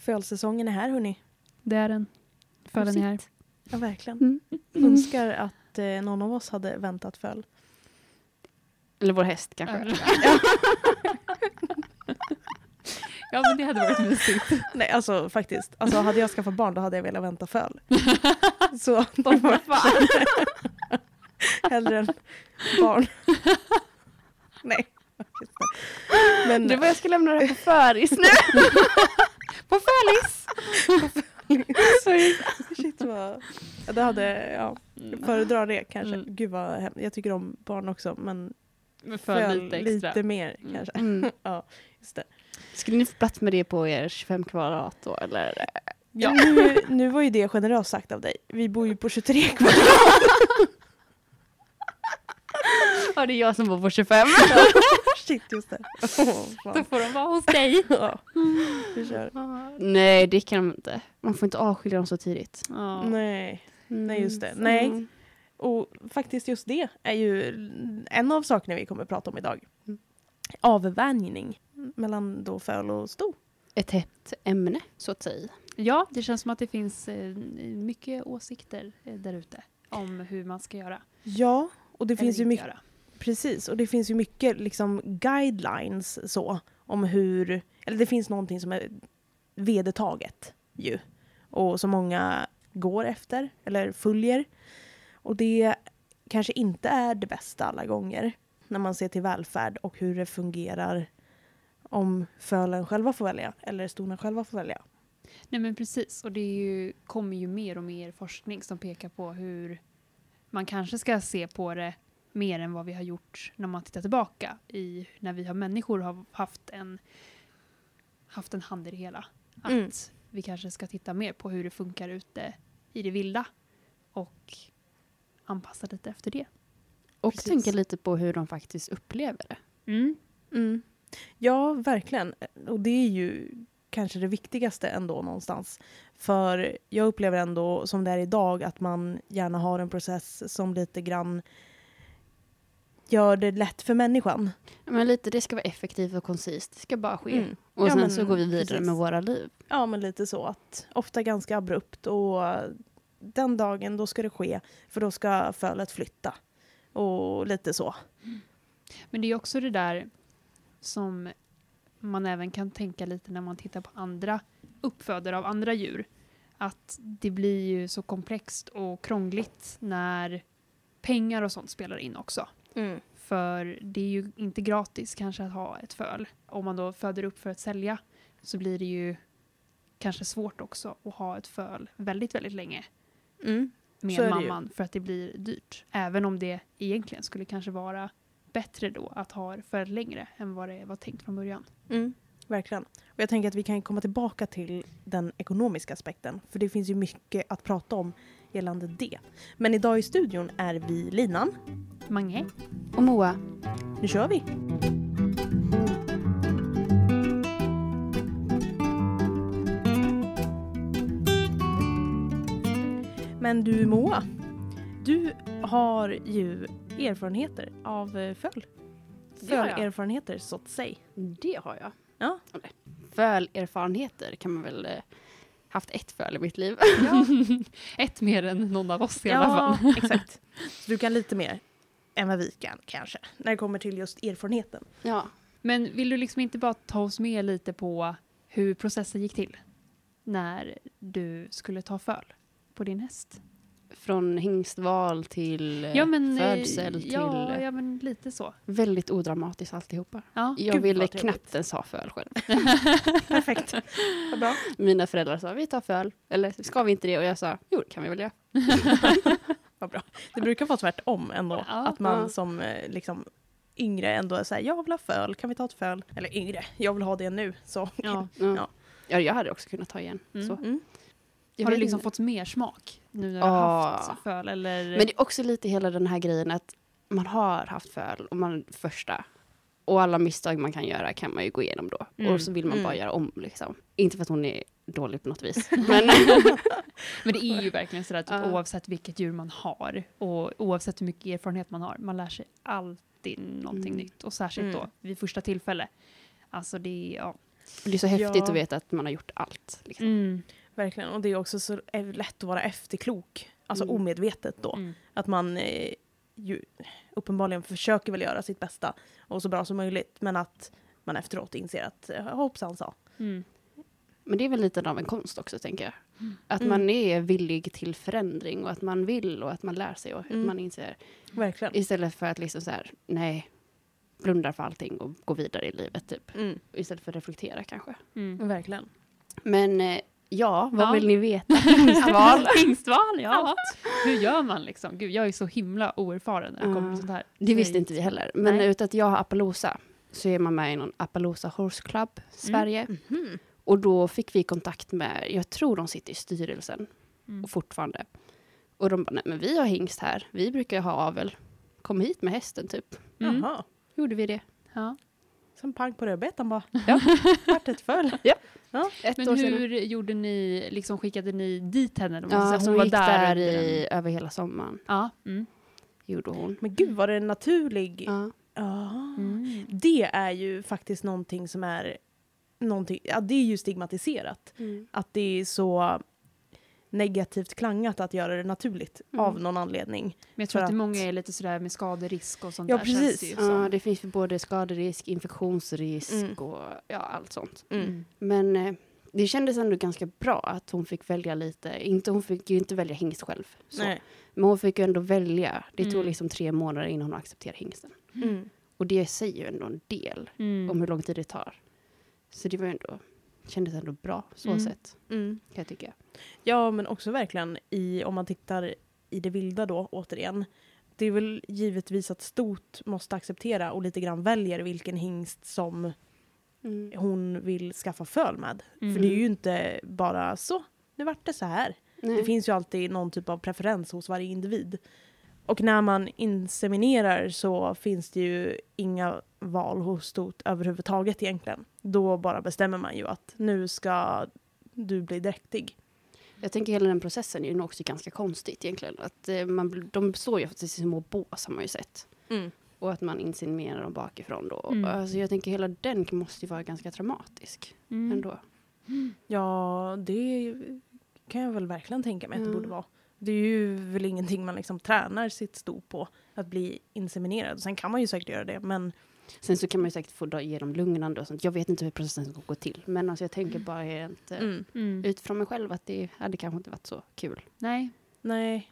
Fölsäsongen är här hörni. Det är den. Fölen är här. Ja, verkligen. Mm. Önskar att eh, någon av oss hade väntat föl. Eller vår häst kanske. ja men det hade varit mysigt. Nej, alltså faktiskt. Alltså, hade jag skaffat barn då hade jag velat vänta föl. Så hellre än barn. Nej. Men Det var jag ska lämna det här på föris nu. På fölis! shit vad... Ja, det hade, ja. Föredrar det kanske. Mm. Gud vad hem- Jag tycker om barn också men föl för lite extra. lite mer Mm. kanske. Mm. Ja, just det. Skulle ni få plats med det på er 25 kvadrat då eller? Ja. Nu, nu var ju det generöst sagt av dig. Vi bor ju på 23 kvadrat. Ja det är jag som bor på 25. Shit, just det. Åh, Då får de vara hos dig. Ja, vi kör. Nej det kan de inte. Man får inte avskilja dem så tidigt. Ja. Nej. Nej, just det. Mm. Nej. Och faktiskt just det är ju en av sakerna vi kommer att prata om idag. Mm. Avvänjning mellan då föl och sto. Ett hett ämne så att säga. ja, det känns som att det finns eh, mycket åsikter eh, där ute om hur man ska göra. Ja, och det finns eller ju inte mycket, göra precis, och det finns ju mycket liksom guidelines så om hur, eller det finns någonting som är vedertaget ju och som många går efter eller följer. Och det kanske inte är det bästa alla gånger när man ser till välfärd och hur det fungerar om fölen själva får välja eller storna själva får välja. Nej men precis, och det ju, kommer ju mer och mer forskning som pekar på hur man kanske ska se på det mer än vad vi har gjort när man tittar tillbaka i när vi har människor har haft en haft en hand i det hela. Att Mm. vi kanske ska titta mer på hur det funkar ute i det vilda och anpassa lite efter det. Och Precis. tänka lite på hur de faktiskt upplever det. Mm. Mm. Ja, verkligen. Och det är ju kanske det viktigaste ändå någonstans. För jag upplever ändå som det är idag att man gärna har en process som lite grann gör det lätt för människan. Men lite, det ska vara effektivt och koncist. Det ska bara ske. Mm. Och Ja, sen men så går vi vidare precis. med våra liv. Ja, men lite så att ofta ganska abrupt och den dagen då ska det ske för då ska fölet flytta. Och lite så. Men det är också det där som man även kan tänka lite när man tittar på andra uppfödare av andra djur. Att det blir ju så komplext och krångligt när pengar och sånt spelar in också. För det är ju inte gratis kanske att ha ett föl. Om man då föder upp för att sälja så blir det ju kanske svårt också att ha ett föl väldigt, väldigt länge Mm. Med mamman för att det blir dyrt. Även om det egentligen skulle kanske vara bättre då att ha för längre än vad det var tänkt från början. Mm, verkligen. Och jag tänker att vi kan komma tillbaka till den ekonomiska aspekten. För det finns ju mycket att prata om gällande det. Men idag i studion är vi Linan. Mange? Och Moa, Nu kör vi! Men du Moa, du har ju erfarenheter av eh, föl. Fölerfarenheter så att säga. det har jag. Ja. Fölerfarenheter kan man väl eh, haft ett föl i mitt liv. Ja, Ett mer än någon av oss i alla ja fall. exakt. Så du kan lite mer än vad vi kan kanske. När det kommer till just erfarenheten. Ja. Men vill du liksom inte bara ta oss med lite på hur processen gick till? När du skulle ta föl på din häst? Från hingstval till eh, Ja men, eh, födsel till... ja, eh, ja, men lite så. Väldigt odramatiskt alltihopa. Ja. Jag ville knappt ens ha föl själv. Perfekt. Bra. Mina föräldrar sa vi tar föl. Eller ska vi inte det? Och jag sa jo det kan vi väl göra. Vad bra. Det brukar vara tvärtom ändå. Ja. att man Ja. som liksom yngre ändå är såhär, jag vill ha föl, kan vi ta ett föl? Eller yngre, jag vill ha det nu. Så. Ja. Ja. Ja. jag hade också kunnat ta igen. Mm. Så. Mm. Jag Har du liksom inte. fått mer smak nu när du har Ja. haft föl? Eller? Men det är också lite hela den här grejen att man har haft föl och man första. Och alla misstag man kan göra kan man ju gå igenom då. Mm. Och så vill man bara Mm. göra om liksom. Inte för att hon är dålig på något vis. Men Men det är ju verkligen sådär typ, Ja. oavsett vilket djur man har och oavsett hur mycket erfarenhet man har, man lär sig alltid någonting Mm. nytt och särskilt Mm. då vid första tillfälle. Alltså det är, ja. Det är så häftigt Ja. att veta att man har gjort allt. Liksom. Mm. Verkligen. Och det är också så lätt att vara efterklok. Alltså Mm. omedvetet då. Mm. Att man eh, ju, uppenbarligen försöker väl göra sitt bästa och så bra som möjligt. Men att man efteråt inser att eh, hoppsan sa. Mm. Men det är väl lite av en konst också, tänker jag. Mm. Att Mm. man är villig till förändring och att man vill och att man lär sig och Mm. man inser. Verkligen. Istället för att liksom så här, nej, blunda för allting och gå vidare i livet typ. Mm. Istället för att reflektera kanske. Mm. Verkligen. Men eh, ja, vad Ja. vill ni veta? Hingstval. Hingstval, ja. Hur gör man liksom? Gud, jag är så himla oerfaren när det kommer till sånt här. Det visste inte vi heller. Men Nej. ut att jag har Appaloosa så är man med i någon Appaloosa Horse Club Sverige. Mhm. Och då fick vi kontakt med, jag tror de sitter i styrelsen Mm. och fortfarande. Och de bara, nej men vi har hingst här, vi brukar ju ha avel. Kom hit med hästen typ. Mm. Jaha. Gjorde vi det. Ja. Sen pang på rödbetan bara. Ja. Vart ett föll. Ett Men år hur gjorde ni, liksom skickade ni dit henne? Ja, säger? så hon hon var gick där, där, i, över hela sommaren. Ja. Mm. Gjorde hon. Men gud var det en naturlig... Ja. Ja. Mm. Det är ju faktiskt någonting som är... Någonting, ja, det är ju stigmatiserat. Mm. Att det är så negativt klangat att göra det naturligt Mm. av någon anledning. Men jag tror att, det att- många är lite sådär med skaderisk och sånt Ja, där. känns precis. Det, ju Ja, det finns ju både skaderisk, infektionsrisk Mm. och ja, allt sånt. Mm. Mm. Men eh, det kändes ändå ganska bra att hon fick välja lite. Inte, hon fick ju inte välja hingst själv. Så. Nej. Men hon fick ju ändå välja. Det tog Mm. liksom tre månader innan hon accepterade hingsten. Mm. Och det säger ju ändå en del Mm. om hur lång tid det tar. Så det var ju ändå, kändes ändå bra så Mm. sett, Mm. kan jag tycka. Ja, men också verkligen i, om man tittar i det vilda då, återigen. Det är väl givetvis att stort måste acceptera och lite grann väljer vilken hingst som Mm. hon vill skaffa föl med. Mm. För det är ju inte bara så, nu vart det så här. Nej. Det finns ju alltid någon typ av preferens hos varje individ. Och när man inseminerar så finns det ju inga val hos stort överhuvudtaget egentligen. Då bara bestämmer man ju att nu ska du bli dräktig. Jag tänker hela den processen är ju nog också ganska konstigt egentligen. Att, eh, man, de står ju faktiskt i små bås har man ju sett. Och att man inseminerar dem bakifrån då. Mm. Alltså jag tänker hela den måste ju vara ganska traumatisk Mm. ändå. Ja, det kan jag väl verkligen tänka mig att det borde vara. Det är ju väl ingenting man liksom tränar sitt sto på, att bli inseminerad. Sen kan man ju säkert göra det, men Sen så kan man ju säkert få då ge dem lugnande och sånt. Jag vet inte hur processen ska gå till. Men alltså jag tänker bara helt eh, mm, Mm. utifrån mig själv att det hade kanske inte varit så kul. Nej. nej.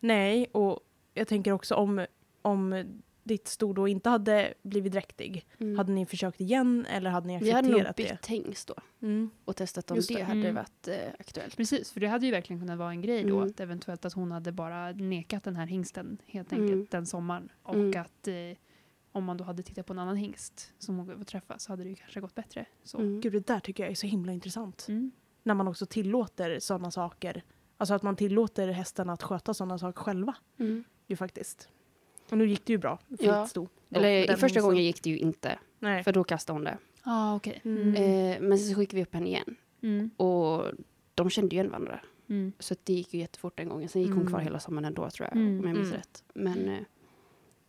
Nej, och jag tänker också om, om ditt sto då inte hade blivit dräktig, hade ni försökt igen eller hade ni Mm. Vi hade nog accepterat bytt det? hingst då Mm. och testat om Just det, det. hade Mm. varit eh, aktuellt. Precis, för det hade ju verkligen kunnat vara en grej då. Mm. Att eventuellt att hon hade bara nekat den här hingsten helt enkelt Mm. den sommaren. Och Mm. att eh, om man då hade tittat på en annan hingst som hon träffa så hade det ju kanske gått bättre. Så. Mm. Gud, det där tycker jag är så himla intressant. Mm. När man också tillåter sådana saker. Alltså att man tillåter hästarna att sköta sådana saker själva. Mm. Ju faktiskt. Och nu gick det ju bra för Ja. ditt sto. då, med Eller i första gången gick det ju inte, Nej. för då kastade hon det. Ah, okej. Mm. Eh, men sen så skickade vi upp henne igen Mm. och de kände ju igen varandra. Mm. Så det gick ju jättefort den gången. Sen gick hon Mm. kvar hela sommaren ändå tror jag, Mm. om jag minns Mm. rätt. Men eh,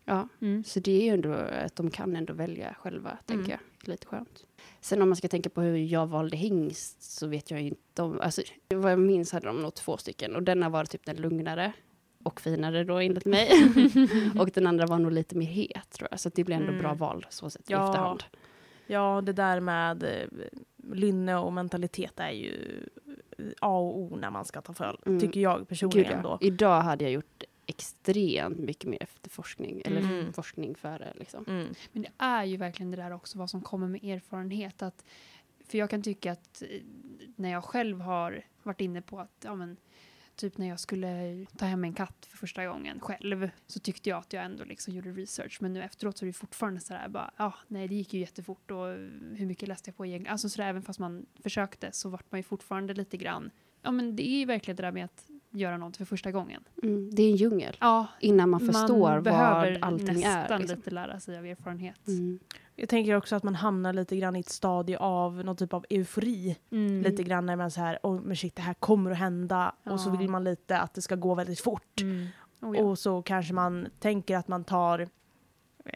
ja, Mm. så det är ju ändå att de kan ändå välja själva, tänker Mm. jag. Lite skönt. Sen om man ska tänka på hur jag valde hingst så vet jag inte om, alltså vad jag minns hade de nog två stycken och denna var typ den lugnare och finare då enligt mig. och den andra var nog lite mer het tror jag. Så det blev ändå Mm. bra val så sett i Ja. efterhand. Ja, det där med eh, lynne och mentalitet är ju A och O när man ska ta föl. Mm. Tycker jag personligen Gud, ja. då. Idag hade jag gjort extremt mycket mer efterforskning, eller Mm. forskning före liksom. Mm. Men det är ju verkligen det där också vad som kommer med erfarenhet. Att, för jag kan tycka att eh, när jag själv har varit inne på att ja, men, typ när jag skulle ta hem en katt för första gången själv så tyckte jag att jag ändå liksom gjorde research. Men nu efteråt så är det fortfarande så där bara, ja, nej det gick ju jättefort och hur mycket läste jag på egentligen? Alltså så där, även fast man försökte så vart man ju fortfarande lite grann, ja men det är ju verkligen det där med att göra något för första gången. Mm. Det är en djungel Ja, innan man förstår behöver vad allting är. nästan Liksom. lite lära sig av erfarenhet. Mm. Jag tänker också att man hamnar lite grann i ett stadie av någon typ av eufori. Mm. Lite grann när man så här, oh, men shit det här kommer att hända. Och så Ja. vill man lite att det ska gå väldigt fort. Mm. Oh, ja. Och så kanske man tänker att man tar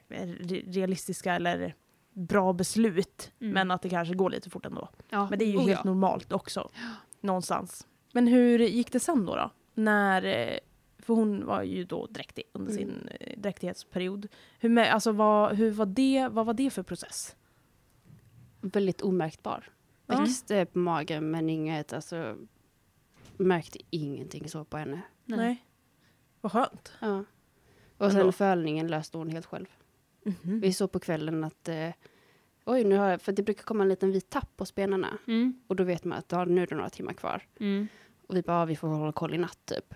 re- realistiska eller bra beslut. Mm. Men att det kanske går lite fort ändå. Ja. Men det är ju Oh, helt ja. normalt också. Någonstans. Men hur gick det sen då? då? När, eh, för hon var ju då dräktig under Mm. sin eh, dräktighetsperiod. Hur, med, alltså vad, hur var det, vad var det för process? Väldigt omärkbar. Ja. Växte på magen men inget, alltså märkte ingenting så på henne. Nej. Vad skönt. Ja. Och sen Ändå. fölningen löste hon helt själv. Mhm. Vi såg på kvällen att eh, oj, nu har jag, för det brukar komma en liten vit tapp på spenarna Mm. och då vet man att ja, nu är det några timmar kvar. Mm. Och vi bara, ja, vi får hålla koll i natt typ.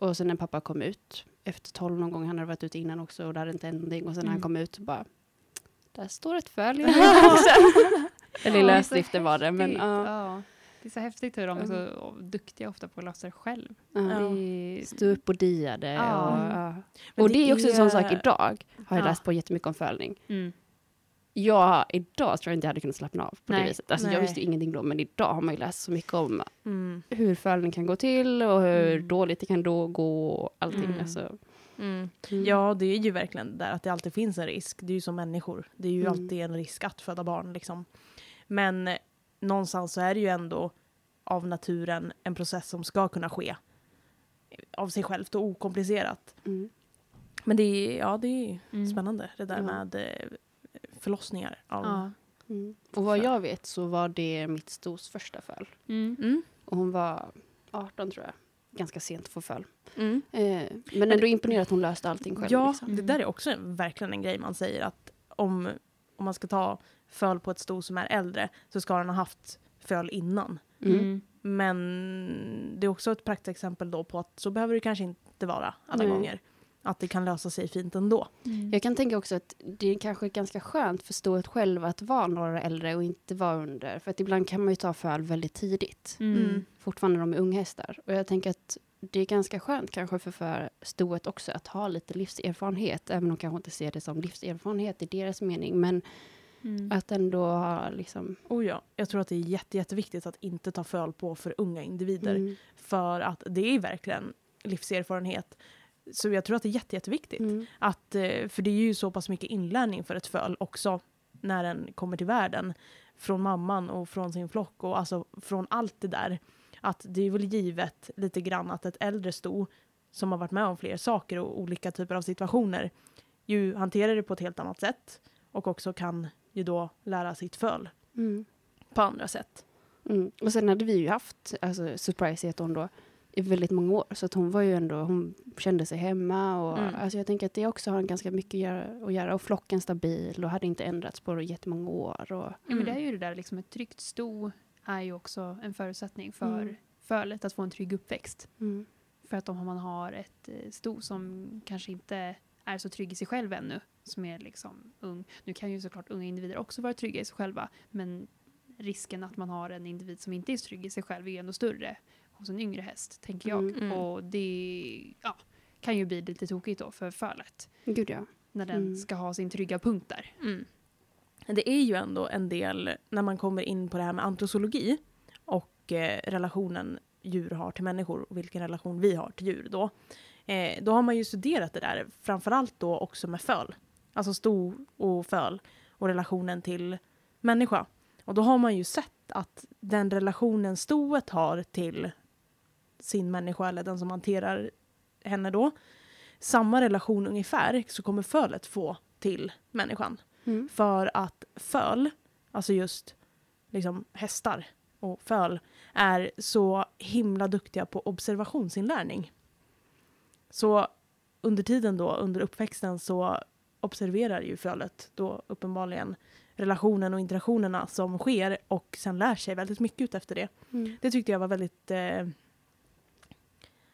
Mm. Mm. Och sen när pappa kom ut, efter tolv någon gång, han hade varit ute innan också och det hade inte hänt någonting. Och sen när han Mm. kom ut bara, där står ett föl i boxen. Eller Ja, lösdrifter så var det. Men, ja. Ja. Det är så häftigt hur de är Mm. så duktiga ofta på att lösa det själv. Ja. Ja. Det- Stå upp och. Ja. Och, Mm. ja. Men och det är också en sån sak idag. Har jag Ja. läst på jättemycket om fölning. Mm. Ja, idag tror jag inte jag hade kunnat slappna av på Nej. det viset. Alltså, jag visste ju ingenting då, men idag har man ju läst så mycket om Mm. hur fölning kan gå till och hur Mm. dåligt det kan då gå och allting. Mm. Alltså. Mm. Mm. Ja, det är ju verkligen där att det alltid finns en risk. Det är ju som människor. Det är ju Mm. alltid en risk att föda barn. Liksom. Men eh, någonstans så är det ju ändå av naturen en process som ska kunna ske av sig självt och okomplicerat. Men det är, ja, det är spännande det där med eh, förlossningar. Av, Ja. Mm. Och vad jag vet så var det mitt stos första föl. Mm. Mm. Och hon var 18 tror jag. Ganska sent att få föl. Mm. Eh, men ändå imponerat att hon löste allting själv. Ja, liksom. det där är också en- verkligen en grej man säger att om, om man ska ta föl på ett sto som är äldre så ska den ha haft föl innan. Mm. Mm. Men det är också ett praktexempel då på att så behöver det kanske inte vara alla Nej. gånger. Att det kan lösa sig fint ändå. Mm. Jag kan tänka också att det är kanske ganska skönt för stoet själv att vara några år äldre och inte vara under. För att ibland kan man ju ta föl väldigt tidigt. Mm. Fortfarande när de är unghästar. Och jag tänker att det är ganska skönt kanske för, för stoet också att ha lite livserfarenhet. Även om de kanske inte ser det som livserfarenhet i deras mening. Men Mm. att ändå ha liksom... Oh ja, jag tror att det är jätte, jätteviktigt att inte ta föl på för unga individer. Mm. För att det är verkligen livserfarenhet. Så jag tror att det är jätte, jätteviktigt. Mm. Att, eh, för det är ju så pass mycket inlärning för ett föl också när den kommer till världen. Från mamman och från sin flock och alltså från allt det där. Att det är väl givet lite grann att ett äldre sto som har varit med om fler saker och olika typer av situationer ju hanterar det på ett helt annat sätt och också kan ju då lära sitt föl Mm. på andra sätt. Mm. Och sen hade vi ju haft, alltså surprise heter hon då, i väldigt många år. Så att hon var ju ändå, hon kände sig hemma och Mm. alltså jag tänker att det också har ganska mycket att göra, att göra. Och flocken stabil och hade inte ändrats på jättemånga år. Och, Ja, men det Mm. är ju det där, liksom ett tryggt sto är ju också en förutsättning för Mm. fölet att få en trygg uppväxt. mm. För att om man har ett eh, sto som kanske inte är så trygg i sig själv ännu, som är liksom ung. Nu kan ju såklart unga individer också vara trygga i sig själva, men risken att man har en individ som inte är så trygg i sig själv är ju ändå större hos en yngre häst, tänker jag. Mm. Mm. Och det ja, kan ju bli lite tokigt då för fölet, Gud ja. när den Mm. ska ha sin trygga punkt där. Mm. Det är ju ändå en del när man kommer in på det här med antrosologi och eh, relationen djur har till människor och vilken relation vi har till djur då. Eh, då har man ju studerat det där, framförallt då också med föl. Alltså sto och föl och relationen till människa. Och då har man ju sett att den relationen stoet har till sin människa eller den som hanterar henne då, samma relation ungefär så kommer fölet få till människan. Mm. För att föl, alltså just liksom hästar och föl, är så himla duktiga på observationsinlärning. Så under tiden då, under uppväxten, så observerar ju fölet då uppenbarligen relationen och interaktionerna som sker och sen lär sig väldigt mycket ut efter det. Mm. Det tyckte jag var väldigt eh,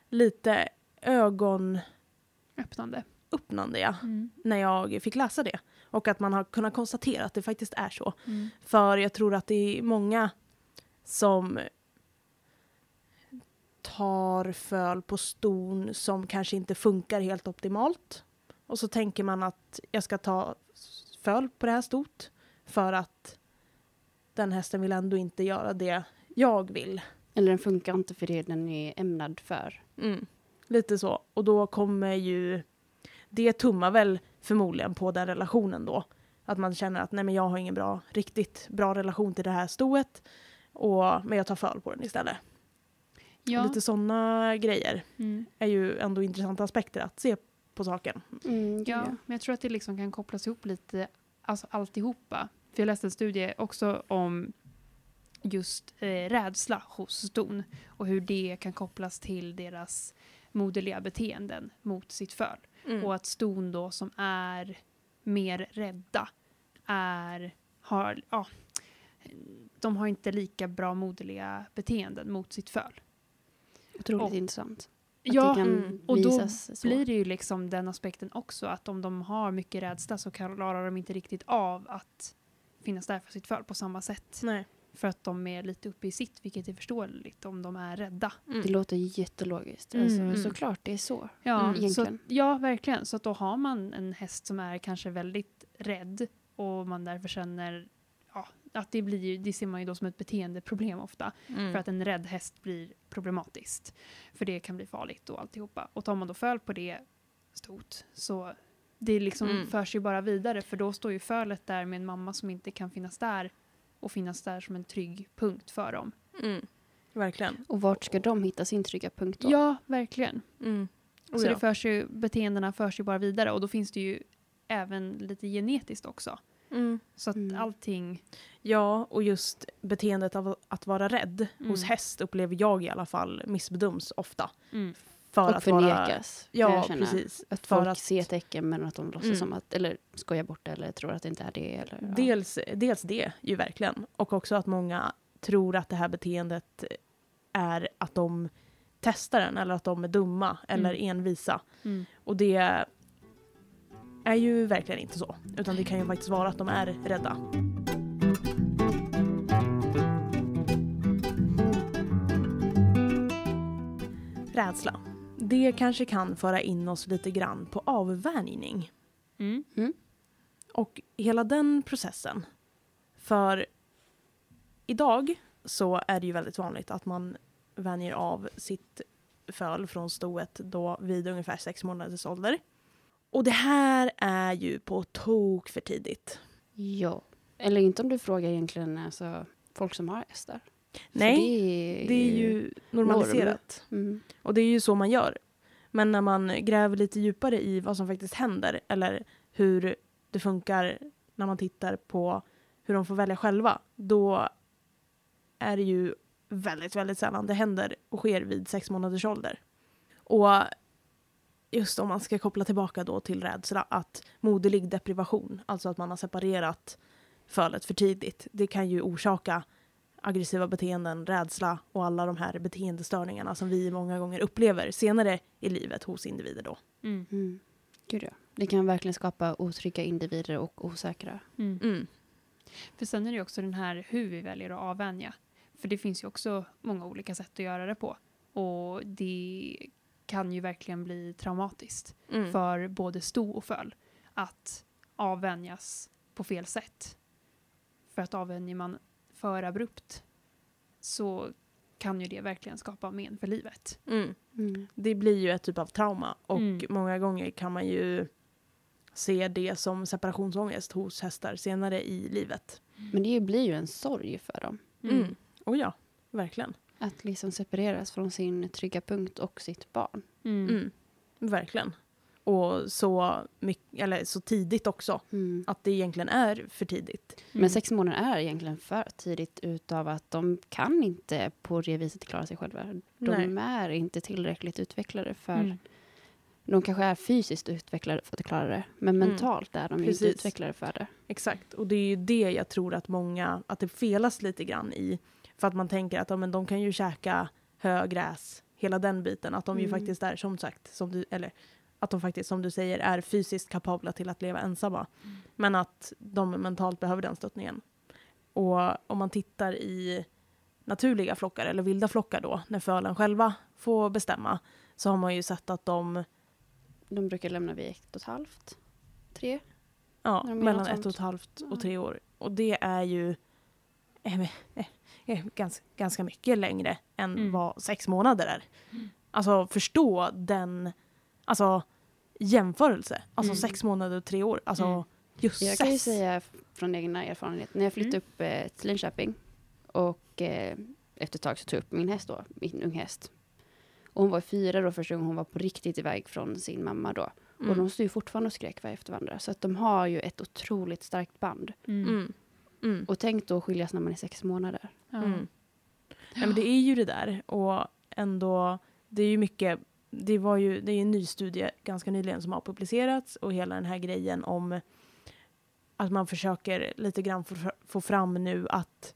lite ögonöppnande Öppnande. ja, Mm. när jag fick läsa det. Och att man har kunnat konstatera att det faktiskt är så. Mm. För jag tror att det är många som tar föl på ston som kanske inte funkar helt optimalt. Och så tänker man att jag ska ta föl på det här stot för att den hästen vill ändå inte göra det jag vill. Eller den funkar inte för det den är ämnad för. Mm. Lite så. Och då kommer ju... Det tummar väl förmodligen på den relationen då. Att man känner att nej men jag har ingen bra, riktigt bra relation till det här stoet. Och, men jag tar föl på den istället. Ja. Lite sådana grejer Mm. är ju ändå intressanta aspekter att se på saken. Mm, Ja, men jag tror att det liksom kan kopplas ihop lite, alltså alltihopa. För jag läste en studie också om just eh, rädsla hos ston och hur det kan kopplas till deras moderliga beteenden mot sitt föl. Mm. Och att ston då som är mer rädda är, har, ja, de har inte lika bra moderliga beteenden mot sitt föl. Otroligt Och- intressant. Att Ja, mm. och då så. blir det ju liksom den aspekten också att om de har mycket rädsla så klarar de inte riktigt av att finnas där för sitt föl på samma sätt. Nej. För att de är lite uppe i sitt, vilket är förståeligt om de är rädda. Mm. Det låter jättelogiskt. Mm, Alltså, mm. Såklart, det är så. Ja, Mm. så, ja, verkligen. Så att då har man en häst som är kanske väldigt rädd och man därför känner ja, att det blir det ser man ju då som ett beteendeproblem ofta. Mm. För att en rädd häst blir problematiskt. För det kan bli farligt och alltihopa. Och tar man då föl på det stort så det liksom Mm. förs ju bara vidare för då står ju fölet där med en mamma som inte kan finnas där och finnas där som en trygg punkt för dem. Mm. Verkligen. Och vart ska de hitta sin trygga punkt då? Ja, verkligen. Mm. Oh, så ja. det förs ju, beteendena förs ju bara vidare och då finns det ju även lite genetiskt också. Mm. Så att Mm. allting... Ja, och just beteendet av att vara rädd Mm. hos häst upplever jag i alla fall missbedöms ofta. För Och att vara... förnekas. kan Ja, känna. precis. Att folk att- ser tecken men att de låtsas Mm. som att, eller skojar bort det eller tror att det inte är det. Eller, ja. Dels, dels det, ju verkligen. Och också att många tror att det här beteendet är att de testar den eller att de är dumma eller Mm. envisa. Mm. Och det är ju verkligen inte så. Utan det kan ju faktiskt vara att de är rädda. Rädsla. Det kanske kan föra in oss lite grann på avvänjning. Mm. Och hela den processen. För idag så är det ju väldigt vanligt att man vänjer av sitt föl från stoet då vid ungefär sex månaders ålder. Och det här är ju på tok för tidigt. Ja. Eller inte om du frågar egentligen alltså, folk som har hästar. Nej, det är, det är ju normaliserat. Mm. Och det är ju så man gör. Men när man gräver lite djupare i vad som faktiskt händer eller hur det funkar när man tittar på hur de får välja själva, då är det ju väldigt, väldigt sällan det händer och sker vid sex månaders ålder. Och just om man ska koppla tillbaka då till rädsla, att moderlig deprivation, alltså att man har separerat fölet för tidigt, det kan ju orsaka aggressiva beteenden, rädsla och alla de här beteendestörningarna som vi många gånger upplever senare i livet hos individer då. Mm. Mm. Gud ja. Det kan verkligen skapa otrygga individer och osäkra. Mm. Mm. För sen är det också den här hur vi väljer att avvänja. För det finns ju också många olika sätt att göra det på. Och det kan ju verkligen bli traumatiskt Mm. för både sto och föl att avvänjas på fel sätt. För att avvänjer man för abrupt så kan ju det verkligen skapa men för livet. Mm. Mm. Det blir ju ett typ av trauma och Mm. många gånger kan man ju se det som separationsångest hos hästar senare i livet. Men det blir ju en sorg för dem. Mm. Och ja, verkligen. Att liksom separeras från sin trygga punkt och sitt barn. Mm. Mm. Verkligen. Och så, mycket, eller så tidigt också. Mm. Att det egentligen är för tidigt. Mm. Men sex månader är egentligen för tidigt utav att de kan inte på det viset klara sig själva. De Nej. är inte tillräckligt utvecklade för... Mm. De kanske är fysiskt utvecklade för att klara det, men Mm. mentalt är de ju Precis. inte utvecklade för det. Exakt. Och det är ju det jag tror att många, att det felas lite grann i. För att man tänker att ja, men de kan ju käka hö, gräs, hela den biten. Att de ju Mm. faktiskt är, som sagt, som du, eller att de faktiskt, som du säger, är fysiskt kapabla till att leva ensamma. Men att de mentalt behöver den stöttningen. Och om man tittar i naturliga flockar, eller vilda flockar då, när fölen själva får bestämma, så har man ju sett att de, De brukar lämna vid ett och ett halvt, tre. ja, mellan ett och ett halvt och tre år. Och det är ju eh, eh, eh, ganska, ganska mycket längre än Mm. vad sex månader är. Alltså förstå den alltså, jämförelse. Alltså Mm. sex månader och tre år. Alltså Mm. Jösses. Jag kan ju säga från egna erfarenhet, när jag flyttade Mm. upp eh, till Linköping och eh, efter ett tag så tog jag upp min häst då, min unghäst. Och hon var fyra då första gången hon var på riktigt iväg från sin mamma då. Och Mm. de stod ju fortfarande och skrek efter varandra. Så att de har ju ett otroligt starkt band. Mm. Mm. Mm. Och tänk då skiljas när man är sex månader. Mm. Ja, men det är ju det där och ändå, det är ju mycket, det var ju, det är en ny studie ganska nyligen som har publicerats och hela den här grejen om att man försöker lite grann få, få fram nu att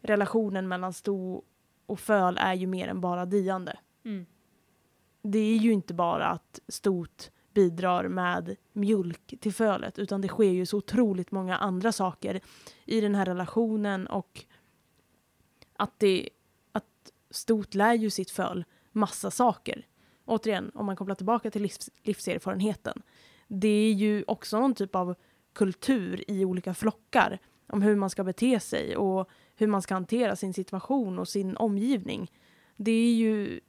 relationen mellan sto och föl är ju mer än bara diande. Mm. Det är ju inte bara att stot bidrar med mjölk till fölet utan det sker ju så otroligt många andra saker i den här relationen och att, det, att stot lär ju sitt föl massa saker. Återigen, om man kopplar tillbaka till livs, livserfarenheten. Det är ju också någon typ av kultur i olika flockar om hur man ska bete sig och hur man ska hantera sin situation och sin omgivning. Det är ju,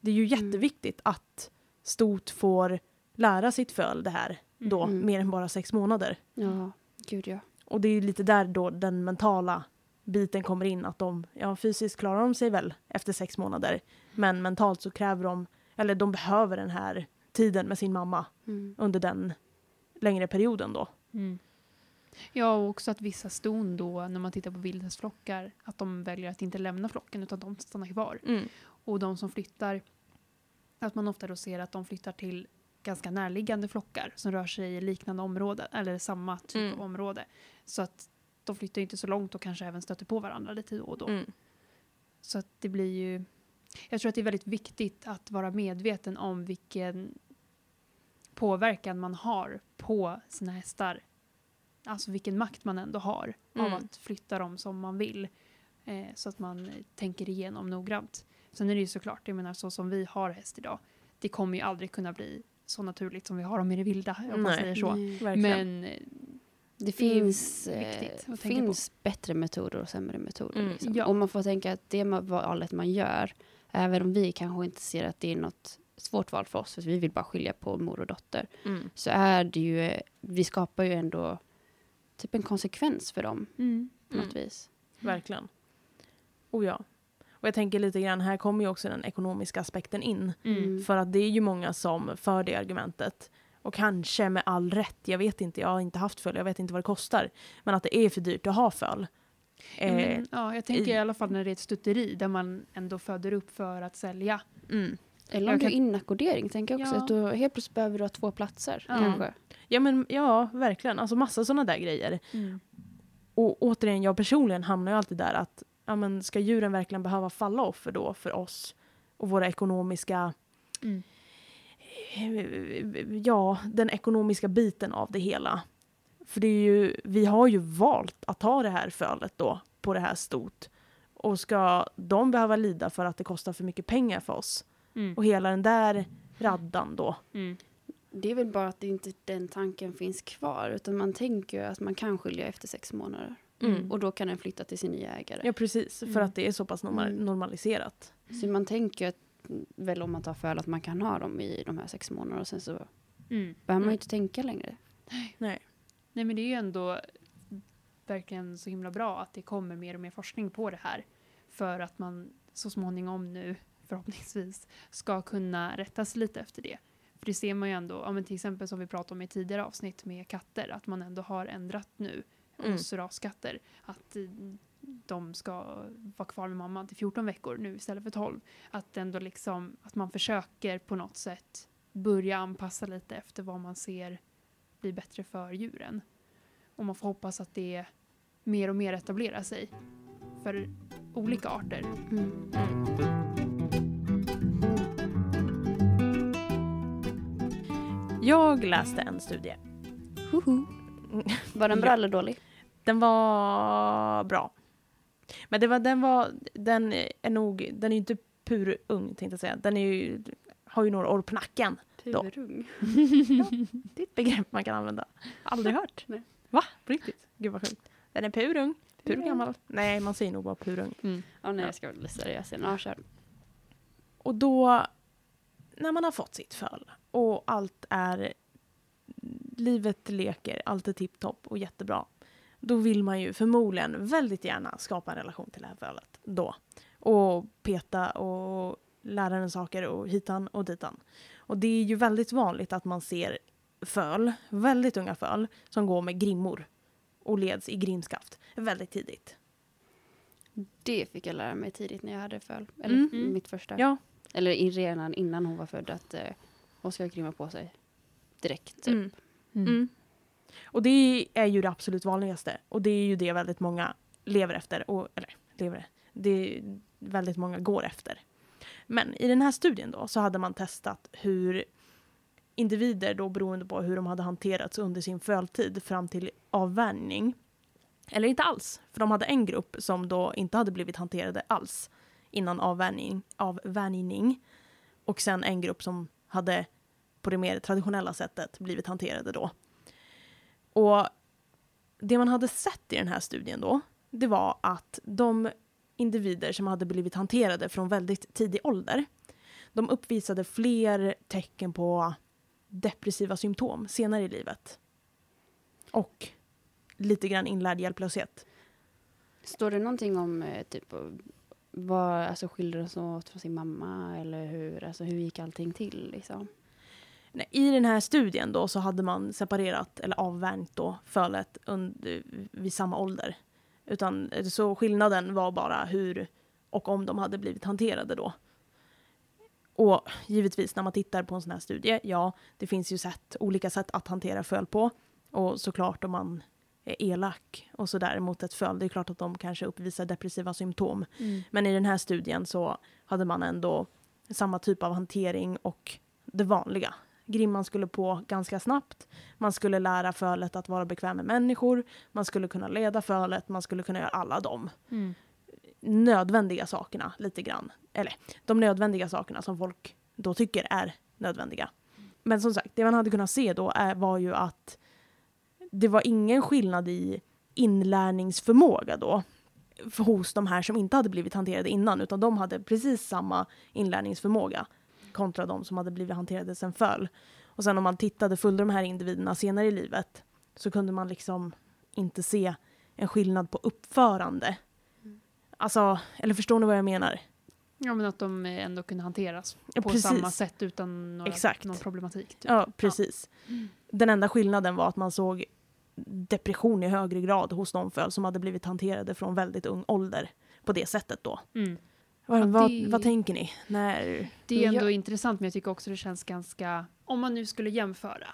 det är ju Mm. jätteviktigt att stot får lära sitt föl det här då, Mm. mer än bara sex månader. Ja, gud ja. Och det är lite där då den mentala biten kommer in. Att de, ja fysiskt klarar de sig väl efter sex månader. Men mentalt så kräver de, eller de behöver den här tiden med sin mamma Mm. under den längre perioden då. Mm. Ja, och också att vissa ston då, när man tittar på vildhästflockar, att de väljer att inte lämna flocken utan de stannar kvar. Och de som flyttar, att man ofta då ser att de flyttar till ganska närliggande flockar som rör sig i liknande områden, eller samma typ Mm. av område. Så att de flyttar inte så långt och kanske även stöter på varandra lite då och då. Mm. Så att det blir ju... Jag tror att det är väldigt viktigt att vara medveten om vilken påverkan man har på sina hästar. Alltså vilken makt man ändå har av Mm. att flytta dem som man vill. Eh, så att man tänker igenom noggrant. Sen är det ju såklart, jag menar så som vi har häst idag. Det kommer ju aldrig kunna bli så naturligt som vi har dem i det vilda, om man säger så. Nej. Men Det finns, eh, att tänka finns bättre metoder och sämre metoder. Mm. Liksom. Ja. Och man får tänka att det valet man gör, även om vi kanske inte ser att det är något svårt val för oss, för vi vill bara skilja på mor och dotter, mm. så är det ju, vi skapar ju ändå typ en konsekvens för dem mm, på något Mm. vis. Verkligen. Oh ja. Och jag tänker lite grann, här kommer ju också den ekonomiska aspekten in. mm, För att det är ju många som för det argumentet. Och kanske med all rätt, jag vet inte, jag har inte haft föl, jag vet inte vad det kostar. Men att det är för dyrt att ha föl. Ja, Eh, men, ja, jag tänker i- i alla fall när det är ett stutteri där man ändå föder upp för att sälja. mm. Eller om du har kan- inackordering, tänker jag också. Ja. Att du helt plötsligt behöver du ha två platser, Ja. kanske. Ja men ja, verkligen. Alltså massa sådana där grejer. Och återigen, jag personligen hamnar ju alltid där att ja, men ska djuren verkligen behöva falla offer då för oss och våra ekonomiska, Mm. eh, ja, den ekonomiska biten av det hela. För det är ju, vi har ju valt att ta det här fölet då på det här stot. Och ska de behöva lida för att det kostar för mycket pengar för oss? Mm. Och hela den där raddan då. Mm. Det är väl bara att det inte den tanken finns kvar, utan man tänker ju att man kan skilja efter sex månader. Mm. Och då kan den flytta till sin nya ägare. Ja precis, för Mm. att det är så pass norma- Mm. normaliserat. Så man tänker att, väl om man tar föl att man kan ha dem i de här sex månaderna och sen så Mm. behöver man Mm. ju inte tänka längre. Nej. Nej men det är ju ändå verkligen så himla bra att det kommer mer och mer forskning på det här. För att man så småningom nu förhoppningsvis ska kunna rätta sig lite efter det. För det ser man ju ändå, ja, men till exempel som vi pratade om i tidigare avsnitt med katter, att man ändå har ändrat nu Mm. hos raskatter. Att eh, de ska vara kvar med mamman till 14 veckor nu istället för 12. Att ändå liksom, att man försöker på något sätt börja anpassa lite efter vad man ser blir bättre för djuren. Och man får hoppas att det mer och mer etablerar sig för olika arter. Mm. Jag läste en studie. Hoho. Var den bra Ja. eller dålig? Den var bra. Men det var, den var, den är nog, den är ju inte purung tänkte jag säga. Den är ju, har ju några år på nacken. Då. Purung. Det är ett begrepp man kan använda. Aldrig hört. Nej. Va? På riktigt? Gud vad sjukt. Den är purung. Purung. Purgammal. Nej, man säger nog bara purung. Mm. Ja, nej, Ja. jag ska vara lite seriös igen. Ja, kör. Och då, när man har fått sitt föl och allt är livet leker, allt är tipptopp och jättebra. Då vill man ju förmodligen väldigt gärna skapa en relation till det här fölet då. Och peta och lära den saker och hitan och ditan. Och det är ju väldigt vanligt att man ser föl, väldigt unga föl, som går med grimmor och leds i grimskaft väldigt tidigt. Det fick jag lära mig tidigt när jag hade föl. Eller Mm. mitt första. Ja, Eller i- redan innan hon var född att eh, hon ska grimma på sig. Direkt. Typ. Mm. Mm. Och det är ju det absolut vanligaste. Och det är ju det väldigt många lever efter. Och, eller lever, det är väldigt många går efter. Men i den här studien då så hade man testat hur individer då beroende på hur de hade hanterats under sin föltid fram till avvänjning. Eller inte alls, för de hade en grupp som då inte hade blivit hanterade alls innan avvänjning, avvänjning. Och sen en grupp som hade på det mer traditionella sättet blivit hanterade då. Och det man hade sett i den här studien då, det var att de individer som hade blivit hanterade från väldigt tidig ålder, de uppvisade fler tecken på depressiva symptom senare i livet. Och lite grann inlärd hjälplöshet. Står det någonting om eh, typ vad alltså, skildrades åt från sin mamma eller hur, alltså, hur gick allting till liksom? Nej, I den här studien då så hade man separerat eller avvärjt då fölet under, vid samma ålder. Utan, så skillnaden var bara hur och om de hade blivit hanterade då. Och givetvis när man tittar på en sån här studie, ja, det finns ju sätt, olika sätt att hantera föl på. Och såklart om man är elak och sådär mot ett föl, det är klart att de kanske uppvisar depressiva symptom. Mm. Men i den här studien så hade man ändå samma typ av hantering och det vanliga. Grimman skulle på ganska snabbt. Man skulle lära fölet att vara bekväm med människor. Man skulle kunna leda fölet. Man skulle kunna göra alla de Mm. nödvändiga sakerna lite grann. Eller de nödvändiga sakerna som folk då tycker är nödvändiga. Men som sagt, det man hade kunnat se då är, var ju att det var ingen skillnad i inlärningsförmåga då hos de här som inte hade blivit hanterade innan utan de hade precis samma inlärningsförmåga kontra de som hade blivit hanterade sen föll. Och sen om man tittade, följde de här individerna senare i livet så kunde man liksom inte se en skillnad på uppförande. Alltså, eller förstår ni vad jag menar? Ja, men att de ändå kunde hanteras Ja, på precis. samma sätt utan några, Exakt. någon problematik. Typ. Ja, precis. Den enda skillnaden var att man såg depression i högre grad hos de föl som hade blivit hanterade från väldigt ung ålder på det sättet då. Mm. Vad, det- vad tänker ni? När... Det är ändå Ja. intressant men jag tycker också det känns ganska, om man nu skulle jämföra,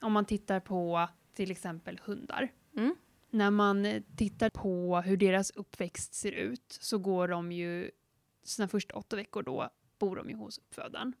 om man tittar på till exempel hundar. Mm. När man eh, tittar på hur deras uppväxt ser ut så går de ju, sina första åtta veckor då bor de ju hos uppfödaren.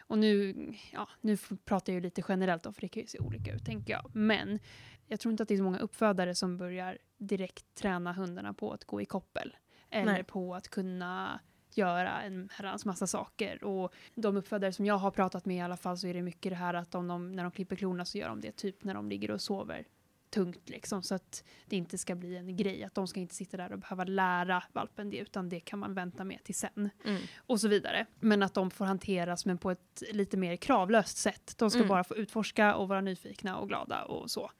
Och nu, ja, nu pratar jag ju lite generellt då, för det kan ju se olika ut tänker jag. Men jag tror inte att det är så många uppfödare som börjar direkt träna hundarna på att gå i koppel. Eller Nej. på att kunna göra en herrans massa saker. Och de uppfödare som jag har pratat med i alla fall så är det mycket det här att om de, när de klipper klorna så gör de det typ när de ligger och sover tungt liksom så att det inte ska bli en grej att de ska inte sitta där och behöva lära valpen det utan det kan man vänta med till sen Mm. och så vidare. Men att de får hanteras men på ett lite mer kravlöst sätt. De ska Mm. bara få utforska och vara nyfikna och glada och så.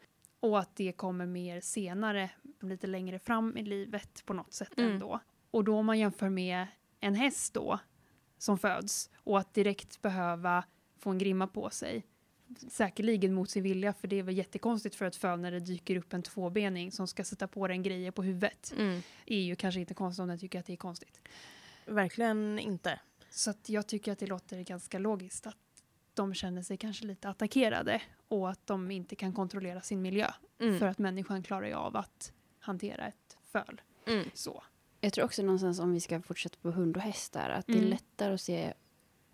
Och att det kommer mer senare, lite längre fram i livet på något sätt Mm. ändå. Och då om man jämför med en häst då som föds och att direkt behöva få en grimma på sig säkerligen mot sin vilja för det är väl jättekonstigt för ett föl när det dyker upp en tvåbening som ska sätta på den grejer på huvudet. Mm. är ju kanske inte konstigt om den tycker att det är konstigt. Verkligen inte. Så jag tycker att det låter ganska logiskt att de känner sig kanske lite attackerade och att de inte kan kontrollera sin miljö. Mm. För att människan klarar ju av att hantera ett föl. Mm. Så. Jag tror också någonstans om vi ska fortsätta på hund och häst där, att det Mm. är lättare att se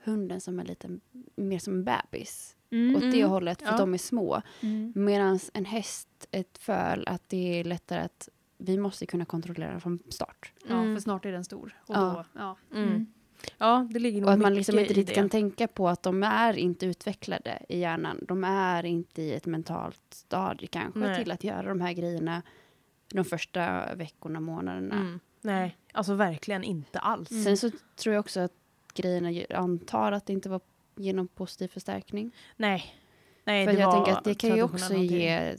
hunden som en liten, mer som en bebis. Mm. Åt det Mm. hållet, för Ja. att de är små. Mm. Medan en häst, ett föl, att det är lättare att vi måste kunna kontrollera från start. Ja, Mm. för snart är den stor. Och Ja. Då, ja. Mm. Ja, det ligger nog Och att man liksom inte riktigt det. kan tänka på att de är inte utvecklade i hjärnan. De är inte i ett mentalt stadie kanske Nej. till att göra de här grejerna de första veckorna, månaderna. Mm. Nej, alltså verkligen inte alls. Mm. Sen så tror jag också att grejerna, antar att det inte var genom positiv förstärkning. Nej. Nej, För det jag var tänker att det kan ju också ge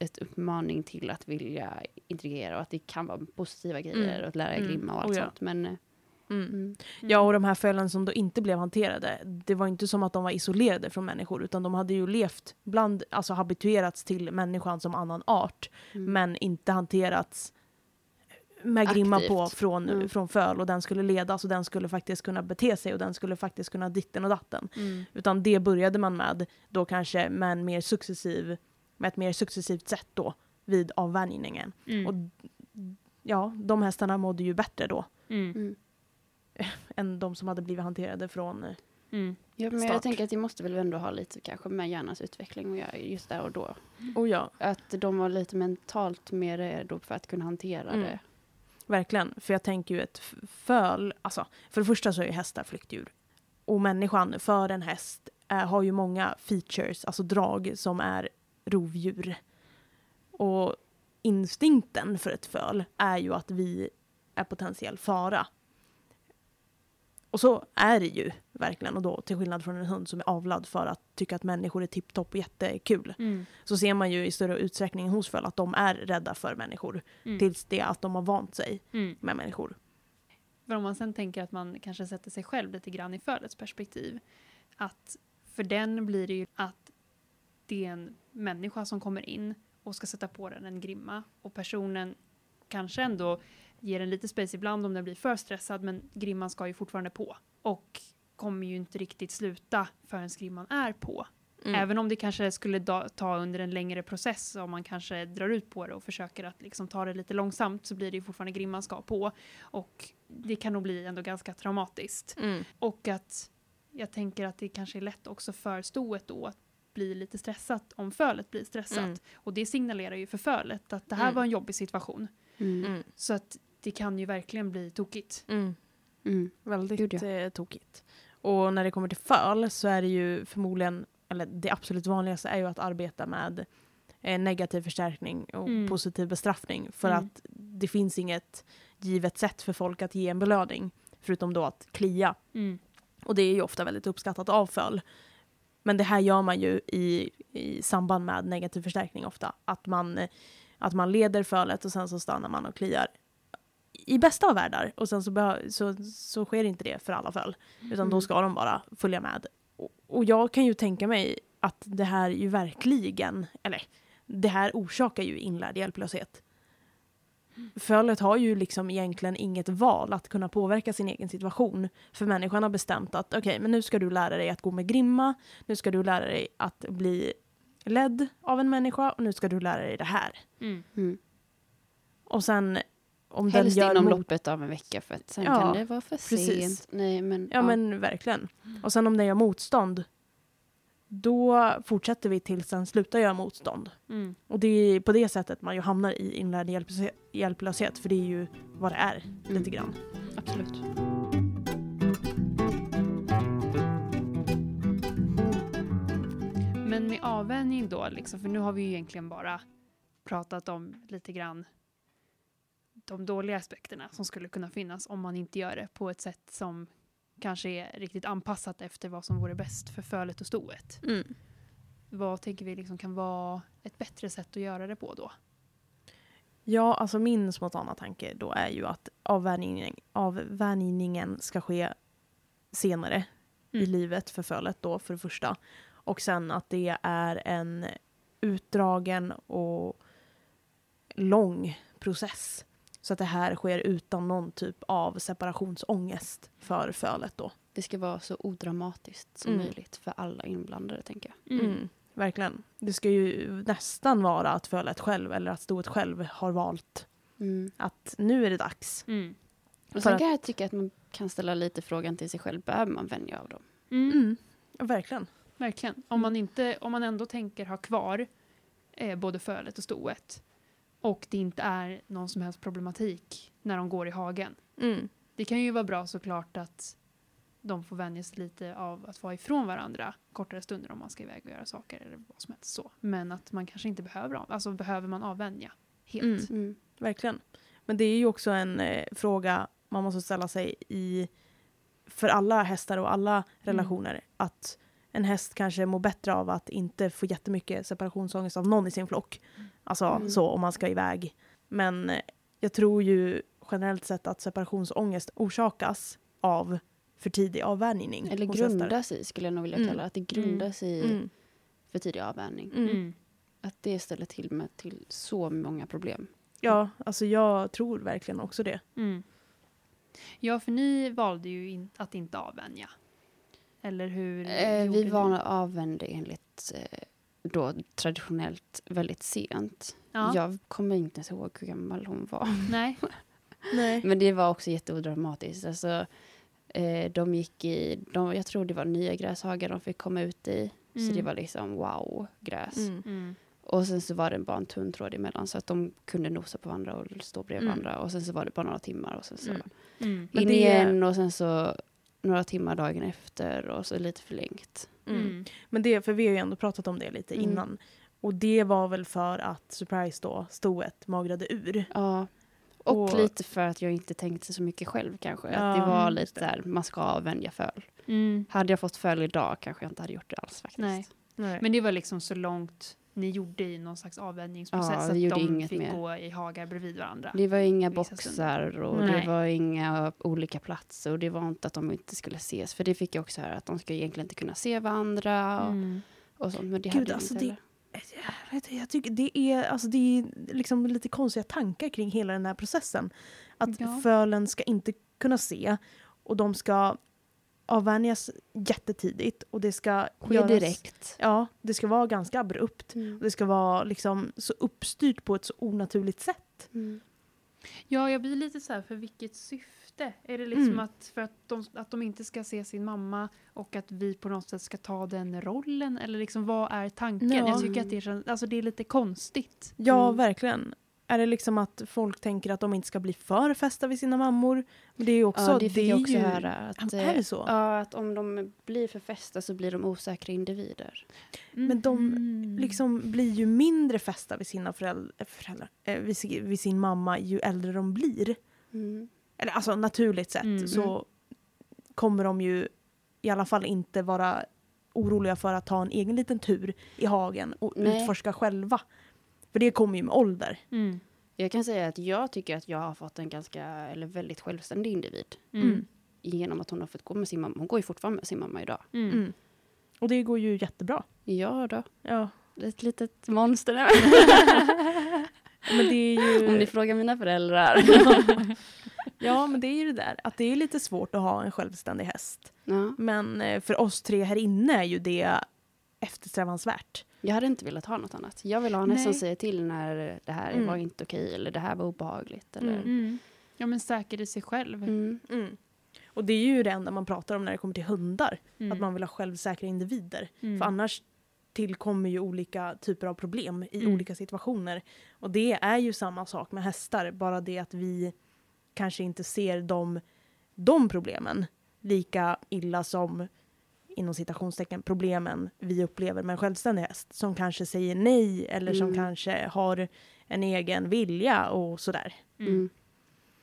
ett uppmaning till att vilja integrera och att det kan vara positiva grejer Mm. och att lära Mm. grimma och allt Oh ja. sånt. Men eh, Mm. mm. Ja, och de här fölen som då inte blev hanterade, det var inte som att de var isolerade från människor, utan de hade ju levt bland, alltså habituerats till människan som annan art, Mm. men inte hanterats med grimma på från, Mm. från föl och den skulle ledas och den skulle faktiskt kunna bete sig och den skulle faktiskt kunna ditten och datten. Mm. Utan det började man med då kanske med en mer successiv, med ett mer successivt sätt då vid avvänjningen. Mm. Och ja, de hästarna mådde ju bättre då Mm. Mm. än de som hade blivit hanterade från eh, Mm. Ja, men Start. jag tänker att det måste väl ändå ha lite kanske med hjärnans utveckling att göra just där och då. Oh ja, Att de var lite mentalt mer redo för att kunna hantera Mm. det verkligen. För jag tänker ju ett föl, alltså för det första så är ju hästar flyktdjur. Och människan för en häst är, har ju många features, alltså drag som är rovdjur. Och instinkten för ett föl är ju att vi är potentiell fara. Och så är det ju verkligen. Och då till skillnad från en hund som är avlad för att tycka att människor är tipptopp och jättekul. Mm. Så ser man ju i större utsträckning hos föl att de är rädda för människor. Mm. Tills det att de har vant sig Mm. med människor. För om man sen tänker att man kanske sätter sig själv lite grann i fölets perspektiv. Att för den blir det ju att det är en människa som kommer in och ska sätta på den en grimma. Och personen kanske ändå ger en lite space ibland om den blir för stressad men grimman ska ju fortfarande på. Och kommer ju inte riktigt sluta förrän grimman är på. Mm. Även om det kanske skulle ta under en längre process om man kanske drar ut på det och försöker att liksom ta det lite långsamt så blir det ju fortfarande grimman ska på. Och det kan nog bli ändå ganska traumatiskt. Mm. Och att jag tänker att det kanske är lätt också för stoet då att bli lite stressat om fölet blir stressat. Mm. Och det signalerar ju för fölet att det här Mm. var en jobbig situation. Mm. Mm. Så att det kan ju verkligen bli tokigt. Mm. Mm. Väldigt Gud, ja. eh, tokigt. Och när det kommer till föl så är det ju förmodligen, eller det absolut vanligaste är ju att arbeta med eh, negativ förstärkning och Mm. positiv bestraffning. För Mm. att det finns inget givet sätt för folk att ge en belöning. Förutom då att klia. Mm. Och det är ju ofta väldigt uppskattat av föl. Men det här gör man ju i, i samband med negativ förstärkning ofta. Att man, eh, att man leder fölet och sen så stannar man och kliar. I bästa av världar. Och sen så, så, så sker inte det för alla föl. Utan då Mm. ska de bara följa med. Och, och jag kan ju tänka mig att det här ju verkligen, eller det här orsakar ju inlärd hjälplöshet. Fölet har ju liksom egentligen inget val att kunna påverka sin egen situation. För människan har bestämt att okej, men nu ska du lära dig att gå med grimma, nu ska du lära dig att bli ledd av en människa och nu ska du lära dig det här. Mm. Mm. Och sen om Helst den gör inom loppet av en vecka för att sen Ja, kan det vara för precis. sent. Nej, men, Ja men verkligen. Och sen om den gör motstånd, då fortsätter vi tills den slutar göra motstånd. Mm. Och det är på det sättet man ju hamnar i inlärd hjälplöshet, hjälplöshet för det är ju vad det är, Mm. lite grann. Absolut. Men med avvänjning då, liksom, för nu har vi ju egentligen bara pratat om lite grann de dåliga aspekterna som skulle kunna finnas om man inte gör det på ett sätt som kanske är riktigt anpassat efter vad som vore bäst för fölet och stoet. Mm. Vad tänker vi liksom kan vara ett bättre sätt att göra det på då? Ja, alltså min spontana tanke då är ju att avvänjning, avvänjningen ska ske senare i Mm. livet för fölet då för det första. Och sen att det är en utdragen och lång process. Så att det här sker utan någon typ av separationsångest för fölet då. Det ska vara så odramatiskt som Mm. möjligt för alla inblandade, tänker jag. Mm. verkligen. Det ska ju nästan vara att fölet själv eller att stoet själv har valt Mm. att nu är det dags. Mm. Och sen att- kan jag tycka att man kan ställa lite frågan till sig själv, behöver man vänja av dem? Mm. Mm. Ja, verkligen. Verkligen. Om man, inte, om man ändå tänker ha kvar eh, både fölet och stoet och det inte är någon som helst problematik när de går i hagen. Mm. Det kan ju vara bra såklart att de får vänja sig lite av att vara ifrån varandra kortare stunder om man ska iväg och göra saker eller vad som helst så. Men att man kanske inte behöver alltså behöver man avvänja helt. Mm. Mm. Verkligen. Men det är ju också en eh, fråga man måste ställa sig i för alla hästar och alla relationer. Att en häst kanske mår bättre av att inte få jättemycket separationsångest av någon i sin flock. Alltså Mm. så om man ska iväg. Men eh, jag tror ju generellt sett att separationsångest orsakas av för tidig avvänjning. Eller grundas i, skulle jag nog vilja Mm. kalla det. Att det grundas i Mm. för tidig avvänjning. Mm. Mm. Att det ställer till med till så många problem. Ja, alltså jag tror verkligen också det. Mm. Ja, för ni valde ju in, att inte avvänja. Eller hur? Eh, vi var avvände enligt eh, då traditionellt väldigt sent. Ja. Jag kommer inte ens ihåg hur gammal hon var. Nej. Nej. Men det var också jätteodramatiskt. Alltså, eh, de gick i, de, jag tror det var nya gräshagar de fick komma ut i. Så Mm. det var liksom wow, gräs. Mm. Mm. Och sen så var det bara en tunn tråd emellan så att de kunde nosa på varandra och stå bredvid Mm. varandra. Och sen så var det bara några timmar och sen så Mm. Mm. Men in igen och sen så några timmar dagen efter och så lite förlängt. Mm. Mm. Men det, för vi har ju ändå pratat om det lite Mm. innan. Och det var väl för att Surprise då, stoet, magrade ur. Ja. Och, Och- lite för att jag inte tänkte så mycket själv kanske. Ja, att det var lite det. där, man ska avvänja föl. Mm. Hade jag fått föl idag kanske jag inte hade gjort det alls faktiskt. Nej. Nej. Men det var liksom så långt ni gjorde i någon slags avvänjningsprocess Ja, vi att de fick mer. gå i hagar bredvid varandra. Det var inga boxar och Nej. det var inga olika platser och det var inte att de inte skulle ses. För det fick jag också höra att de ska egentligen inte kunna se varandra och, Mm. och sånt. Men det Gud, hade de alltså inte det-. Jag, vet, jag tycker det är, alltså det är liksom lite konstiga tankar kring hela den här processen. Att Ja. fölen ska inte kunna se och de ska avvänjas jättetidigt och det ska Ske göras- direkt. Ja, det ska vara ganska abrupt. Mm. Och det ska vara liksom så uppstyrt på ett så onaturligt sätt. Mm. Ja, jag blir lite så här, för vilket syfte? Är det liksom Mm. att, för att de, att de inte ska se sin mamma och att vi på något sätt ska ta den rollen? Eller liksom, vad är tanken? Ja. Jag tycker att det är, så- alltså, det är lite konstigt. Ja, Mm. verkligen. Är det liksom att folk tänker att de inte ska bli för fästa vid sina mammor? Men det är ju också... ja, det fick är jag också ju, höra. Att, är det eh, så? Ja, att om de blir för fästa så blir de osäkra individer. Men de Mhm. liksom blir ju mindre fästa vid sina föräldrar, föräldrar eh, vid, vid sin mamma ju äldre de blir. Mm. Eller alltså naturligt sett Mm. så kommer de ju i alla fall inte vara oroliga för att ta en egen liten tur i hagen och Nej. utforska själva. För det kommer ju med ålder. Mm. Jag kan säga att jag tycker att jag har fått en ganska, eller väldigt självständig individ. Mm. Genom att hon har fått gå med sin mamma. Hon går ju fortfarande med sin mamma idag. Mm. Mm. Och det går ju jättebra. Ja då, Ja. ett litet monster. Men det är ju... Om ni frågar mina föräldrar. Ja, men det är ju det där att det är lite svårt att ha en självständig häst. ja. Men eh, för oss tre här inne är ju det eftersträvansvärt. Jag hade inte velat ha något annat. Jag vill ha en häst som säger till när det här Mm. var inte okej eller det här var obehagligt. Eller... Mm. Mm. Ja, men säker i sig själv. Mm. Och det är ju det enda man pratar om när det kommer till hundar. Mm. Att man vill ha självsäkra individer. Mm. För annars tillkommer ju olika typer av problem i Mm. olika situationer. Och det är ju samma sak med hästar, bara det att vi kanske inte ser de, de problemen lika illa som inom citationstecken problemen vi upplever med en självständig häst som kanske säger nej eller som Mm. kanske har en egen vilja och sådär. Mm. Mm.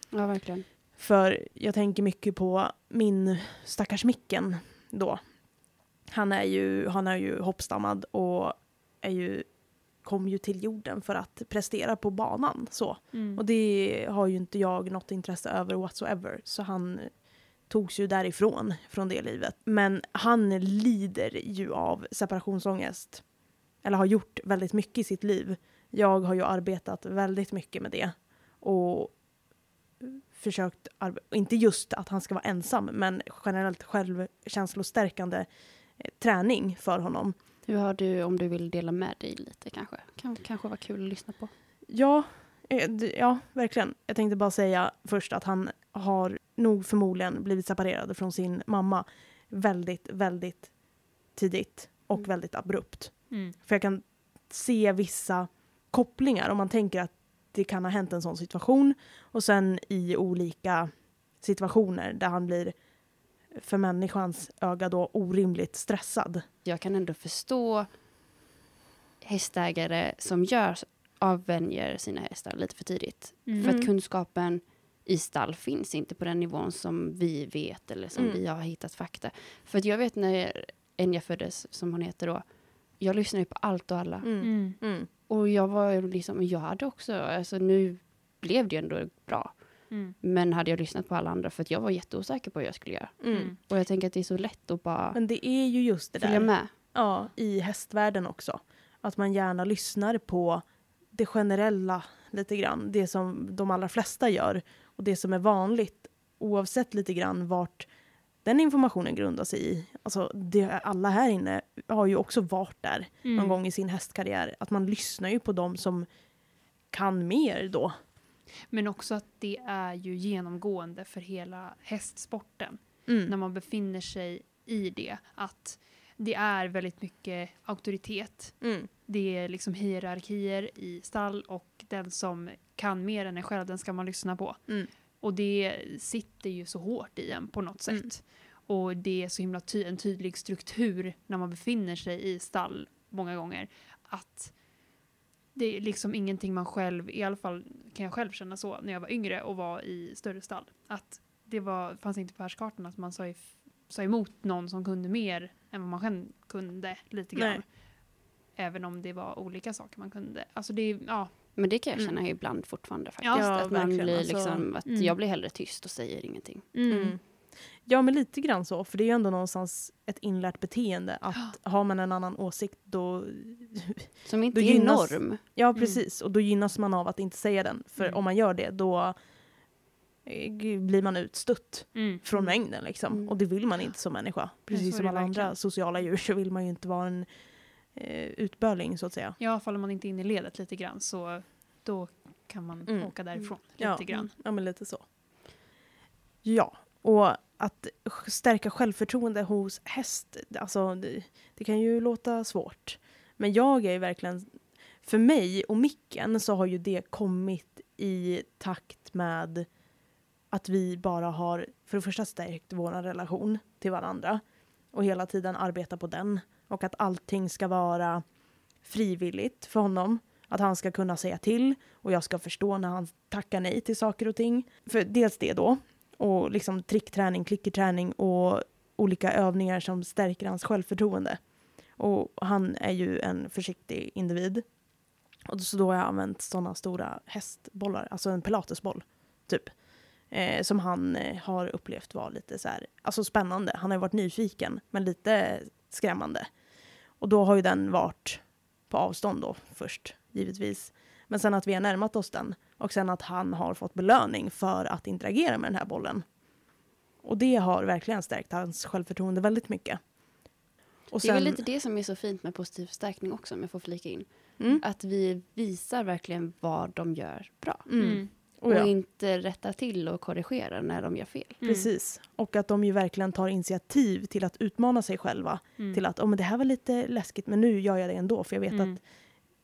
Ja, verkligen. För jag tänker mycket på min stackars Micken då. Han är ju, han är ju hoppstammad och är ju, kom ju till jorden för att prestera på banan. Så. Mm. Och det har ju inte jag något intresse över whatsoever. Så han togs ju därifrån, från det livet. Men han lider ju av separationsångest. Eller har gjort väldigt mycket i sitt liv. Jag har ju arbetat väldigt mycket med det. Och försökt, inte just att han ska vara ensam, men generellt självkänslostärkande eh, träning för honom. Hur har du, om du vill dela med dig lite kanske? Kan kanske vara kul att lyssna på. Ja, eh, ja, verkligen. Jag tänkte bara säga först att han har nog förmodligen blivit separerad från sin mamma väldigt, väldigt tidigt och Mm. väldigt abrupt. Mm. För jag kan se vissa kopplingar om man tänker att det kan ha hänt en sån situation och sen i olika situationer där han blir för människans öga då orimligt stressad. Jag kan ändå förstå hästägare som gör, avvänjer sina hästar lite för tidigt. Mm. För att Mm. kunskapen i stall finns inte på den nivån som vi vet eller som Mm. vi har hittat fakta. För att jag vet när Enya föddes, som hon heter då. Jag lyssnar ju på allt och alla. Mm. Mm. Mm. Och jag var ju liksom, jag hade också, alltså nu blev det ju ändå bra. Mm. Men hade jag lyssnat på alla andra, för att jag var jätteosäker på vad jag skulle göra. Mm. Mm. Och jag tänker att det är så lätt att bara Men det är ju just det följa där. med. Ja, i hästvärlden också. Att man gärna lyssnar på det generella lite grann. Det som de allra flesta gör. Och det som är vanligt. Oavsett lite grann vart den informationen grundar sig i. Alltså det, alla här inne har ju också varit där Mm. någon gång i sin hästkarriär. Att man lyssnar ju på dem som kan mer då. Men också att det är ju genomgående för hela hästsporten. Mm. När man befinner sig i det. Att det är väldigt mycket auktoritet. Mm. Det är liksom hierarkier i stall och den som kan mer än en själv, den ska man lyssna på. Mm. Och det sitter ju så hårt i en på något sätt. Mm. Och det är så himla ty- en tydlig struktur när man befinner sig i stall många gånger. Att det är liksom ingenting man själv, i alla fall kan jag själv känna så när jag var yngre och var i större stall. Att det var, fanns inte på världskartan att man sa, sa emot någon som kunde mer än vad man själv kunde lite grann. Nej. Även om det var olika saker man kunde. Alltså det, ja. Men det kan jag Mm. känna ibland fortfarande faktiskt. Ja, att man blir Alltså, liksom, att mm. jag blir hellre tyst och säger ingenting. Mm. Ja, men lite grann så. För det är ju ändå någonstans ett inlärt beteende. Att har man en annan åsikt då... Som inte Då är gynnas- norm. Ja, Mm. precis. Och då gynnas man av att inte säga den. För Mm. om man gör det då eh, blir man utstött Mm. från mängden. Liksom. Mm. Och det vill man inte som människa. Precis är som alla andra verkligen. sociala djur så vill man ju inte vara en eh, utböling så att säga. Ja, faller man inte in i ledet lite grann så då kan man Mm. åka därifrån lite Ja. grann. Ja, men lite så. Ja, och att stärka självförtroende hos häst, alltså det, det kan ju låta svårt. Men jag är ju verkligen, för mig och micken så har ju det kommit i takt med att vi bara har för det första stärkt vår relation till varandra och hela tiden arbeta på den. Och att allting ska vara frivilligt för honom. Att han ska kunna säga till och jag ska förstå när han tackar nej till saker och ting. För dels det då, och liksom trickträning, klickerträning och olika övningar som stärker hans självförtroende. Och han är ju en försiktig individ. Och så då har jag använt sådana stora hästbollar, alltså en pilatesboll, typ. Eh, som han eh, har upplevt var lite så här, alltså spännande. Han har ju varit nyfiken, men lite skrämmande. Och då har ju den varit på avstånd då först, givetvis. Men sen att vi har närmat oss den och sen att han har fått belöning för att interagera med den här bollen. Och det har verkligen stärkt hans självförtroende väldigt mycket. Och Det är väl lite det som är så fint med positiv förstärkning också, om jag får flika in. mm, Att vi visar verkligen vad de gör bra. mm, Oh ja, Och inte rättar till och korrigerar när de gör fel. Mm. precis. Och att de ju verkligen tar initiativ till att utmana sig själva. Mm. Till att, oh, men det här var lite läskigt men nu gör jag det ändå för jag vet Mm. att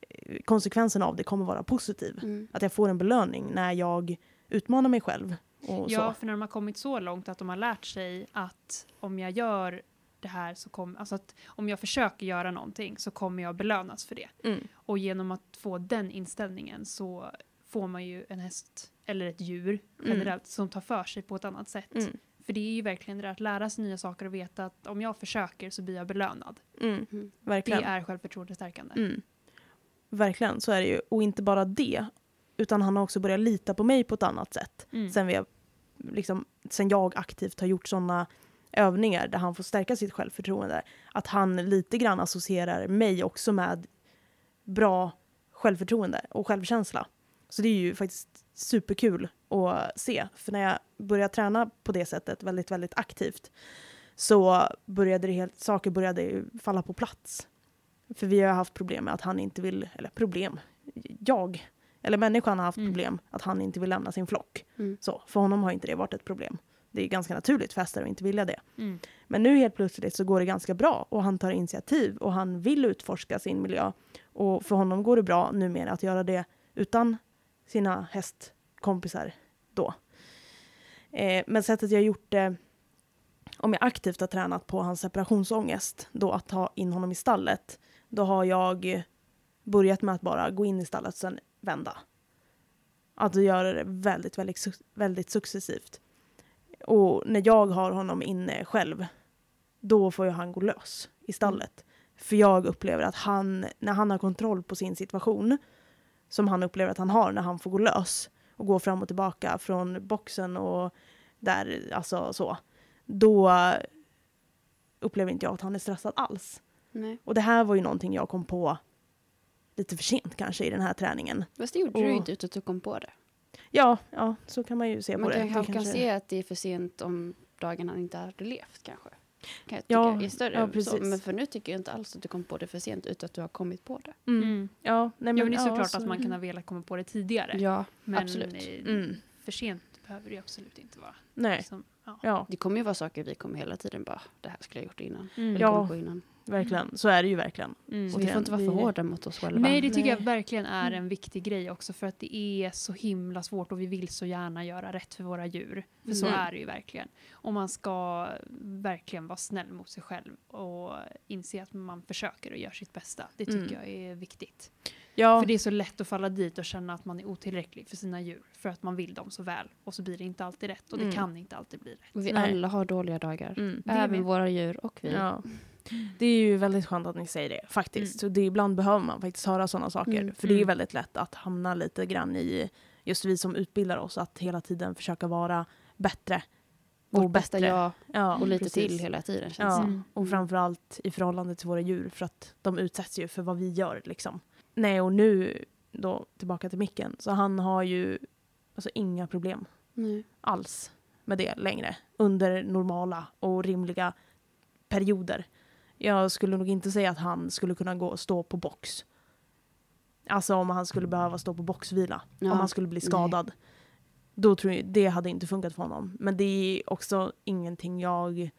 eh, konsekvensen av det kommer vara positiv. Mm. Att jag får en belöning när jag utmanar mig själv. Och Ja, så. för när de har kommit så långt att de har lärt sig att om jag gör det här så kommer, alltså att om jag försöker göra någonting så kommer jag belönas för det. Mm. Och genom att få den inställningen så får man ju en häst, eller ett djur generellt, som tar för sig på ett annat sätt. Mm. För det är ju verkligen det där att lära sig nya saker och veta att om jag försöker så blir jag belönad. Mm. Mm. Det Verkligen. är självförtroendestärkande. Mm. Verkligen, så är det ju. Och inte bara det, utan han har också börjat lita på mig på ett annat sätt. Mm. Sen, vi har, liksom, sen jag aktivt har gjort sådana övningar där han får stärka sitt självförtroende. Att han lite grann associerar mig också med bra självförtroende och självkänsla. Så det är ju faktiskt superkul att se. För när jag började träna på det sättet väldigt, väldigt aktivt så började det helt, saker började falla på plats. För vi har haft problem med att han inte vill, eller problem, jag, eller människan har haft Mm. problem att han inte vill lämna sin flock. Mm. Så, för honom har inte det varit ett problem. Det är ganska naturligt för hästar att inte vilja det. Mm. Men nu helt plötsligt så går det ganska bra och han tar initiativ och han vill utforska sin miljö. Och för honom går det bra numera att göra det utan sina hästkompisar då. Eh, men sättet jag gjort det, om jag aktivt har tränat på hans separationsångest, då att ta in honom i stallet, då har jag börjat med att bara gå in i stallet och sen vända. Att göra det väldigt, väldigt, väldigt successivt. Och när jag har honom inne själv då får ju han gå lös i stallet. För jag upplever att han, när han har kontroll på sin situation, som han upplever att han har när han får gå lös och gå fram och tillbaka från boxen och där, alltså så, då upplever inte jag att han är stressad alls. Nej. Och det här var ju någonting jag kom på lite för sent kanske i den här träningen. Fast det gjorde du Och- ju inte utan att du kom på det. Ja, ja, så kan man ju se Man på det. kan, det han kan kanske- se att det är för sent om dagen han inte hade levt kanske. Kan jag tycka Ja, är större. ja, så. precis. Men för nu tycker jag inte alls att du kom på det för sent utan att du har kommit på det. Mm. Mm. Ja, nej, ja, men det är ja, såklart så- att man kan ha velat komma på det tidigare. Ja, men absolut. eh, Mm. för sent behöver det ju absolut inte vara. Nej, Liksom, ja. ja, Det kommer ju vara saker vi kommer hela tiden bara, det här skulle jag gjort innan. Mm. Eller Ja. innan. verkligen. Så är det ju verkligen. Mm. Så vi får inte vara för hårda mot oss själva. Nej, det tycker Nej. jag verkligen är en viktig grej också för att det är så himla svårt och vi vill så gärna göra rätt för våra djur. För så Mm. är det ju verkligen. Och man ska verkligen vara snäll mot sig själv och inse att man försöker och gör sitt bästa. Det tycker Mm. jag är viktigt. Ja, För det är så lätt att falla dit och känna att man är otillräcklig för sina djur för att man vill dem så väl och så blir det inte alltid rätt och det Mm. kan inte alltid bli rätt. Och vi Nej. alla har dåliga dagar. mm. Det Även våra djur och vi. ja. Det är ju väldigt skönt att ni säger det faktiskt. Så det, ibland behöver man faktiskt höra sådana saker. Mm. För det är Mm. väldigt lätt att hamna lite grann i, just vi som utbildar oss, att hela tiden försöka vara bättre. Vårt Och bästa bättre. jag Ja, och lite precis. till hela tiden. Känns Ja. Mm. och framförallt i förhållande till våra djur för att de utsätts ju för vad vi gör liksom. Nej, och nu då tillbaka till micken, så han har ju alltså inga problem Nej. alls med det längre under normala och rimliga perioder. Jag skulle nog inte säga att han skulle kunna gå och stå på box. Alltså om han skulle behöva stå på boxvila, Ja, om han skulle bli skadad. Då tror jag det hade inte funkat för honom. Men det är också ingenting jag...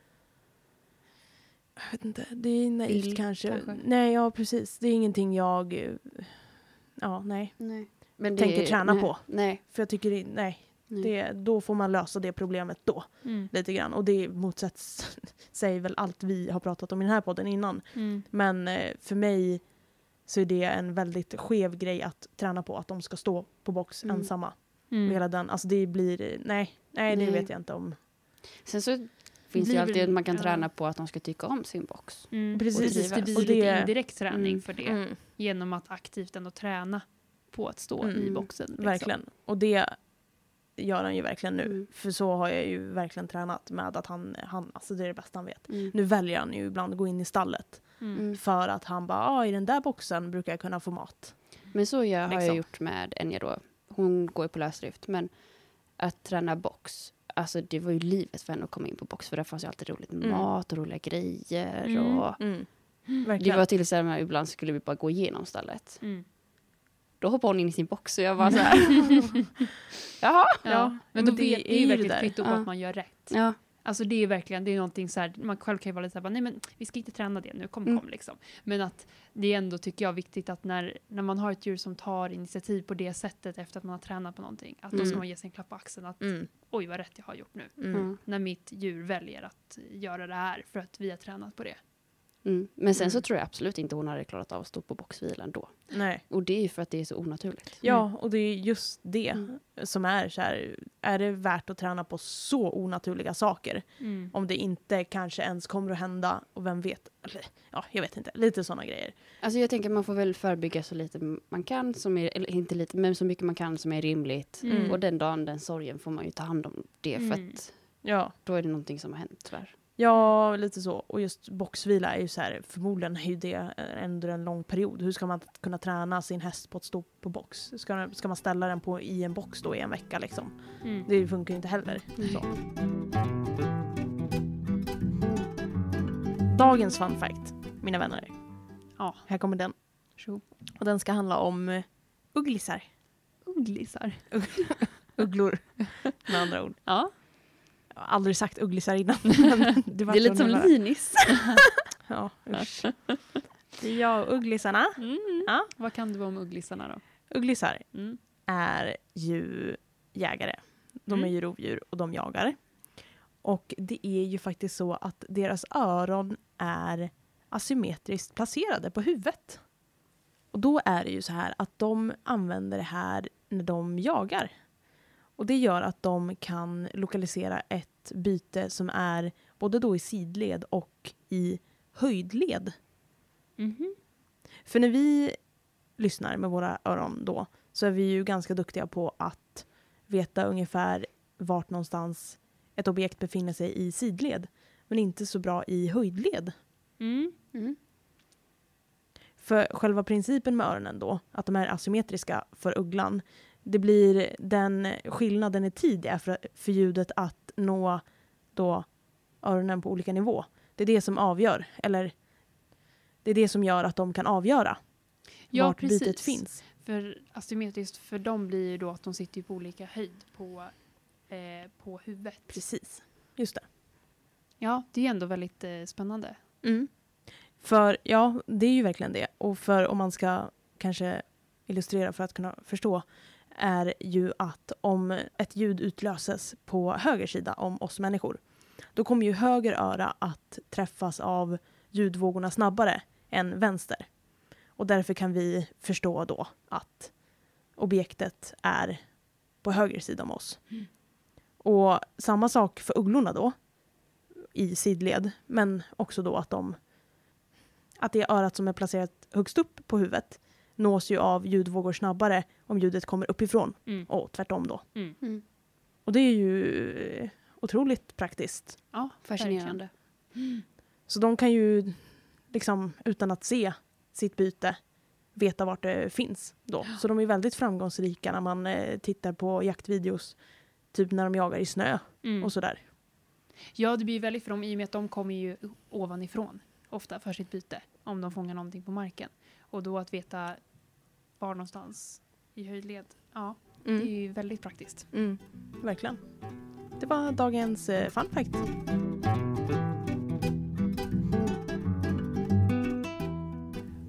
Jag vet inte, det är naivt Vill, kanske. kanske. Nej, ja precis. Det är ingenting jag... eh, Ja, nej. Nej. Men Tänker är- träna nej. på. Nej. För jag tycker det, nej, nej. det, då får man lösa det problemet då. Mm. lite grann. Och det motsätts sig väl allt vi har pratat om i den här podden innan. Mm. Men eh, för mig så är det en väldigt skev grej att träna på, att de ska stå på box Mm. ensamma. Mm. hela den, alltså det blir, nej, nej det vet jag inte om. Sen så finns blir det ju alltid att man kan träna på att de ska tycka om sin box. Mm. Precis, Precis, det blir och lite det- indirekt träning Mm. för det. Mm, Genom att aktivt ändå träna på att stå i Mm. boxen. Liksom. verkligen. Och det gör han ju verkligen nu. Mm. För så har jag ju verkligen tränat med att han, han alltså det är det bästa han vet. Mm. Nu väljer han ju ibland att gå in i stallet. För att han bara, ah, i den där boxen brukar jag kunna få mat. Men så jag, har Liksom. jag gjort med Enja då. Hon går ju på lösdrift. Men att träna box, alltså det var ju livet för henne att komma in på box. För där fanns ju alltid roligt med Mm. mat och roliga grejer. Mm. Och Mm. det var till så här, ibland skulle vi bara gå igenom stallet. Mm. Då hoppade hon in i sin box och jag var så här. Jaha. Ja. Ja, men men då det vet är ju det verkligen ett kvitto på Ja. att man gör rätt. Ja. Alltså det är verkligen, det är någonting så här, man själv kan ju vara lite så här, bara, nej men vi ska inte träna det nu, kom Mm. kom liksom. Men att det är ändå, tycker jag, viktigt att när, när man har ett djur som tar initiativ på det sättet efter att man har tränat på någonting, att då ska Mm. man ge sig en klapp på axeln att Mm. oj vad rätt jag har gjort nu. Mm. Mm. När mitt djur väljer att göra det här för att vi har tränat på det. Mm. Men sen så Mm. tror jag absolut inte hon hade klarat av att stå på boxvilan då. Nej. Och det är ju för att det är så onaturligt. Ja, och det är just det Mm. som är så här, är det värt att träna på så onaturliga saker? Mm. Om det inte kanske ens kommer att hända, och vem vet? Eller, ja, jag vet inte. Lite sådana grejer. Alltså jag tänker man får väl förebygga så lite man kan, som är, eller inte lite, men så mycket man kan som är rimligt. Mm. Och den dagen, den sorgen, får man ju ta hand om det för Mm. att Ja. då är det någonting som har hänt tyvärr. Ja, lite så. Och just boxvila är ju så här, förmodligen är ju det under en lång period. Hur ska man kunna träna sin häst på att stå på box? Ska, ska man ställa den på, i en box då i en vecka liksom? Mm. Det funkar ju inte heller. Så. Dagens fun fact, mina vänner. Ja. Här kommer den. Och den ska handla om eh, ugglisar. Unglisar. Ugglor, med andra ord. Ja. Jag har aldrig sagt ugglisar innan. det, Det är lite som nära. linis. Ja, usch. Det är jag och ugglisarna. Mm. Ja. Vad kan du om ugglisarna då? Ugglisar Mm. är ju jägare. De är Mm. ju rovdjur och de jagar. Och det är ju faktiskt så att deras öron är asymmetriskt placerade på huvudet. Och då är det ju så här att de använder det här när de jagar. Och det gör att de kan lokalisera ett byte som är både då i sidled och i höjdled. Mhm. För när vi lyssnar med våra öron då så är vi ju ganska duktiga på att veta ungefär vart någonstans ett objekt befinner sig i sidled. Men inte så bra i höjdled. Mm. Mm. För själva principen med öronen då, att de är asymmetriska för ugglan, det blir den skillnaden i tid är för, för ljudet att nå då öronen på olika nivå. Det är det som avgör, eller det är det som gör att de kan avgöra Ja, vart bytet precis. finns. För asymmetriskt för dem blir ju då att de sitter på olika höjd på, eh, på huvudet. Precis, just det. Ja, det är ändå väldigt eh, spännande. Mm. För ja, det är ju verkligen det. Och för om man ska kanske illustrera för att kunna förstå är ju att om ett ljud utlöses på höger sida om oss människor då kommer ju höger öra att träffas av ljudvågorna snabbare än vänster. Och därför kan vi förstå då att objektet är på höger sida om oss. Mm. Och samma sak för ugglorna då i sidled, men också då att de att det örat som är placerat högst upp på huvudet nås ju av ljudvågor snabbare om ljudet kommer uppifrån Mm. och tvärtom då. Mm. Mm. Och det är ju eh, otroligt praktiskt. Ja, Fascinerande. Så de kan ju liksom utan att se sitt byte veta vart det finns då. Så de är väldigt framgångsrika när man eh, tittar på jaktvideos. Typ när de jagar i snö Mm. och sådär. Ja, det blir ju väldigt för dem i och med att de kommer ju ovanifrån ofta för sitt byte om de fångar någonting på marken. Och då att veta var någonstans i höjdled. Ja, det är Mm. ju väldigt praktiskt. Mm. Verkligen. Det var dagens eh, fun fact.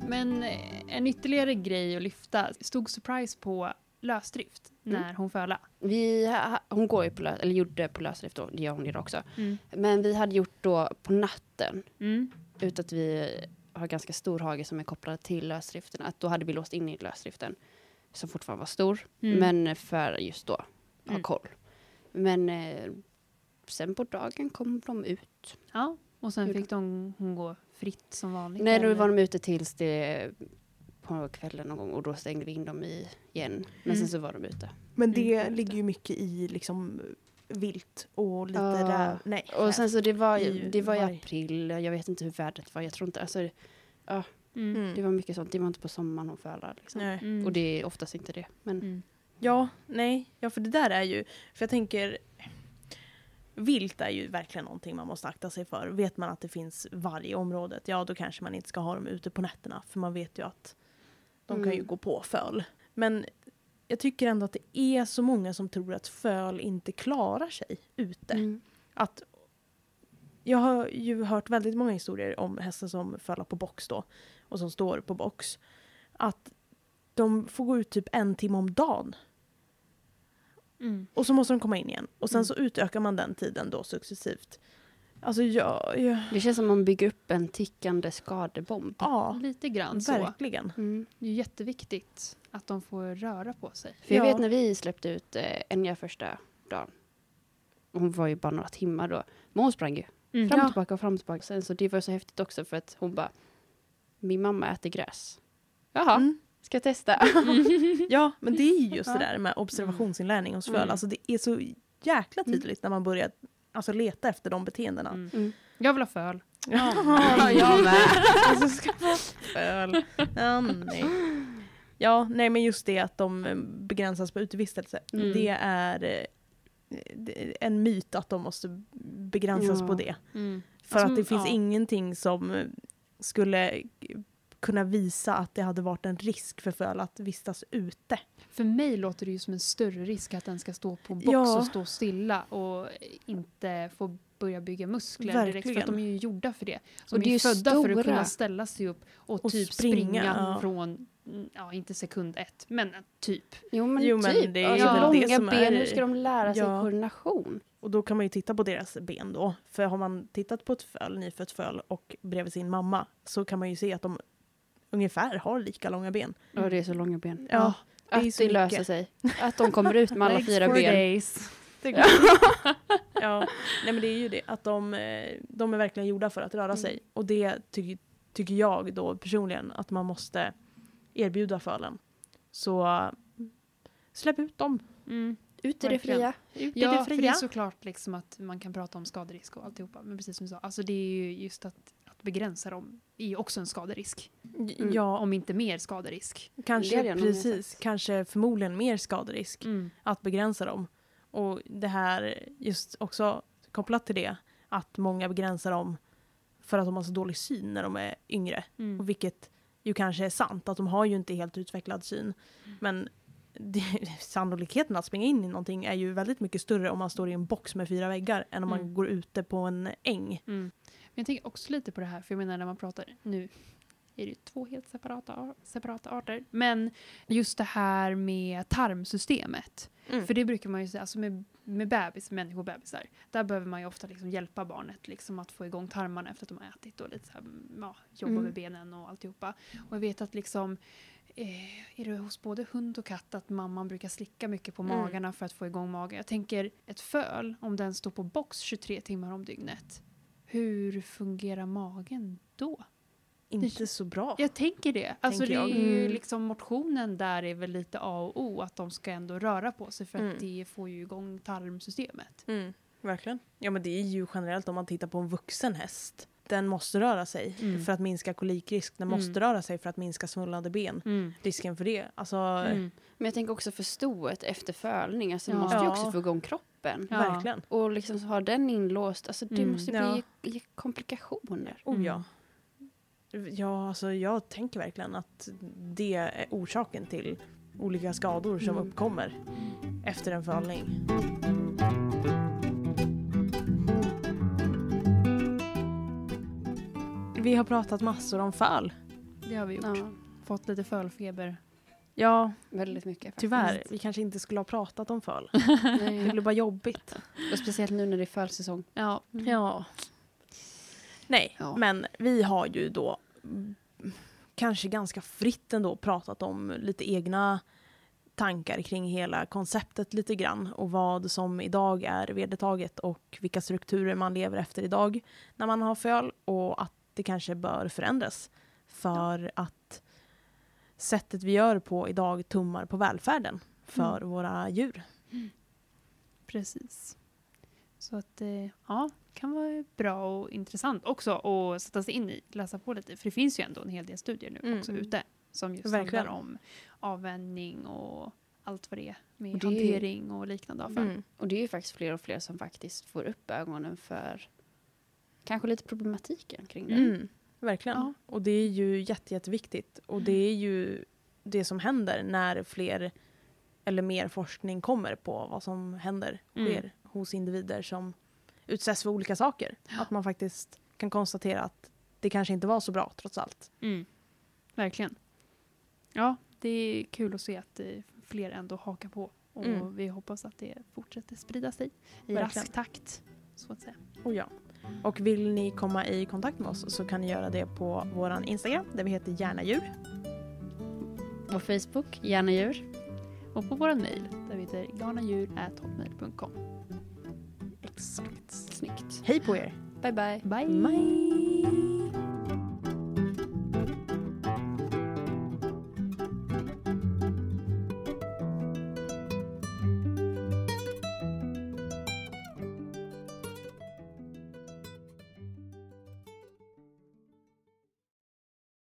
Men eh, en ytterligare grej att lyfta. Stod Surprise på lösdrift Mm. när hon föla? Vi, ha- hon går ju på lös, eller gjorde på lösdrift då, det gör hon idag också. Mm. Men vi hade gjort då på natten, Mm. utan att vi har ganska stor hage som är kopplad till lösdriften, att då hade vi låst in i lösdriften, som fortfarande var stor, Mm. men för just då ha Mm. koll. Men eh, sen på dagen kom de ut. Ja, och sen Gjorde fick de, hon gå fritt som vanligt. Nej, då var de ute tills det på kvällen någon gång och då stängde vi in dem i, igen. Men Mm. sen så var de ute. Men det Mm. ligger ju mycket i liksom vilt och lite Ja. räv. Nej, Och sen så det var, ju- det var i april, jag vet inte hur vädret var, jag tror inte, alltså Mm. Mm. det var mycket sånt, det var inte på sommaren hon fölar liksom. Mm. Och det är oftast inte det. Men Mm. Ja, nej. Ja, för det där är ju... För jag tänker... Vilt är ju verkligen någonting man måste akta sig för. Vet man att det finns varg i området, ja då kanske man inte ska ha dem ute på nätterna. För man vet ju att de kan ju Mm. gå på föl. Men jag tycker ändå att det är så många som tror att föl inte klarar sig ute. Mm. Att, jag har ju hört väldigt många historier om hästar som fölar på box då. Och som står på box. Att de får gå ut typ en timme om dagen Mm. och så måste de komma in igen. Och sen Mm. så utökar man den tiden då successivt. Alltså ja, ja, det känns som att man bygger upp en tickande skadebomb. ja Lite grann så. verkligen. Mm. Det är jätteviktigt att de får röra på sig. För jag Ja. vet när vi släppte ut eh, Enya första dagen, hon var ju bara några timmar då, men hon sprang ju Mm. fram och tillbaka och fram och tillbaka. Sen så det var så häftigt också för att hon bara, min mamma äter gräs. Jaha, Mm. ska jag testa? Ja, men det är ju just Ja. det där med observationsinlärning hos föl. Mm. Alltså det är så jäkla Mm. tydligt när man börjar alltså, leta efter de beteendena. Mm. Mm. Jag vill ha föl. Ja, jag med. Alltså, ska få föl. Ja, nej. Ja, nej men just det att de eh, begränsas på utevistelse. Mm. Det är eh, det är en myt att de måste begränsas Ja. på det. Mm. För Alltså, att det finns ja. ingenting som skulle kunna visa att det hade varit en risk för föl att vistas ute. För mig låter det ju som en större risk att den ska stå på box Ja. och stå stilla och inte få börja bygga muskler direkt. För Verkligen. att de är ju gjorda för det. Och De det är är ju ju födda för att stora. kunna ställa sig upp och, Och typ springa, springa, ja. från, ja inte sekund ett, men typ. Jo men, Jo, men typ, det är alltså, väl långa det som ben, är- hur ska de lära sig Ja. koordination? Och då kan man ju titta på deras ben då. För har man tittat på ett föl, nyfött föl och bredvid sin mamma så kan man ju se att de ungefär har lika långa ben. Ja, det är så långa ben. Ja, det är Att det löser mycket. sig. Att de kommer ut med alla Legs fyra ben. days. det går. Ja, nej men det är ju det att de, eh, de är verkligen gjorda för att röra Mm. sig. Och det ty tycker jag då personligen att man måste erbjuda fölen. Så släpp ut dem. Mm. Ut i det fria. Ut Ja, det för det är fria. såklart liksom att man kan prata om skaderisk och alltihopa. Men precis som du sa, alltså det är ju just att, att begränsa dem är ju också en skaderisk. Mm. Ja, Om inte mer skaderisk. Kanske precis. Kanske förmodligen mer skaderisk att begränsa dem. Och det här just också kopplat till det att många begränsar dem för att de har så dålig syn när de är yngre. Mm. Och vilket ju kanske är sant, att de har ju inte helt utvecklad syn. Men det, sannolikheten att springa in i någonting är ju väldigt mycket större om man står i en box med fyra väggar än om man Mm. går ute på en äng. Mm. Men jag tänker också lite på det här, för jag menar när man pratar, nu är det ju två helt separata, separata arter, men just det här med tarmsystemet. Mm. För det brukar man ju säga, alltså med, med bebis, människobebisar, där behöver man ju ofta liksom hjälpa barnet liksom att få igång tarmarna efter att de har ätit och lite så här, ja, jobba Mm. med benen och alltihopa. Och jag vet att liksom Eh, är det hos både hund och katt att mamman brukar slicka mycket på Mm. magarna för att få igång magen? Jag tänker ett föl, om den står på box 23 timmar om dygnet, hur fungerar magen då? Inte så bra. Jag tänker det. Alltså det Tänker är jag. ju Mm. liksom motionen där är väl lite A och O, att de ska ändå röra på sig för Mm. att det får ju igång tarmsystemet. Mm, verkligen. Ja men det är ju generellt om man tittar på en vuxen häst. Den måste röra sig Mm. för att minska kolikrisk. Den Mm. måste röra sig för att minska svullnade ben. Mm. Risken för det. Alltså, Mm. Men jag tänker också för stoet efter fölning. Alltså Ja. man måste ju Ja. också få igång kroppen. Ja. verkligen. Och liksom så ha den inlåst. Alltså det Mm. måste Ja. bli ge komplikationer. Oh Mm. ja. Ja, alltså jag tänker verkligen att det är orsaken till olika skador som Mm. uppkommer efter en fölning. Vi har pratat massor om föl. Det har vi gjort. Ja, Fått lite fölfeber. Ja, väldigt mycket faktiskt. tyvärr. Vi kanske inte skulle ha pratat om föl. Det blir bara jobbigt. Och speciellt nu när det är fölsäsong. Ja. Ja. Nej, Ja. men vi har ju då mm, kanske ganska fritt ändå pratat om lite egna tankar kring hela konceptet lite grann och vad som idag är vedertaget och vilka strukturer man lever efter idag när man har föl och att det kanske bör förändras för att sättet vi gör på idag tummar på välfärden för våra djur. Precis. Så att eh, ja, kan vara bra och intressant också att sätta sig in i, läsa på lite. För det finns ju ändå en hel del studier nu Mm. också ute som just Verkligen. handlar om avvänjning och allt vad det är med Och det är ju- hantering och liknande avfall. Mm. Och det är ju faktiskt fler och fler som faktiskt får upp ögonen för kanske lite problematiken kring det. Mm, verkligen. Ja. Och det är ju jätte, jätteviktigt. Och det är ju det som händer när fler eller mer forskning kommer på vad som händer, Mm. sker hos individer som utsätts för olika saker. Att man faktiskt kan konstatera att det kanske inte var så bra trots allt. Mm. Verkligen. Ja, det är kul att se att fler ändå hakar på. Och Mm. vi hoppas att det fortsätter sprida sig i Verkligen. rask takt. Så att säga. Och ja. Och vill ni komma i kontakt med oss så kan ni göra det på våran Instagram där vi heter Gärna djur. Vår Facebook, Gärna djur. Och på vår mejl där vi heter garnadjur.hotmail.com. Exakt. Snyggt. Hej på er! Bye bye. Bye! Bye!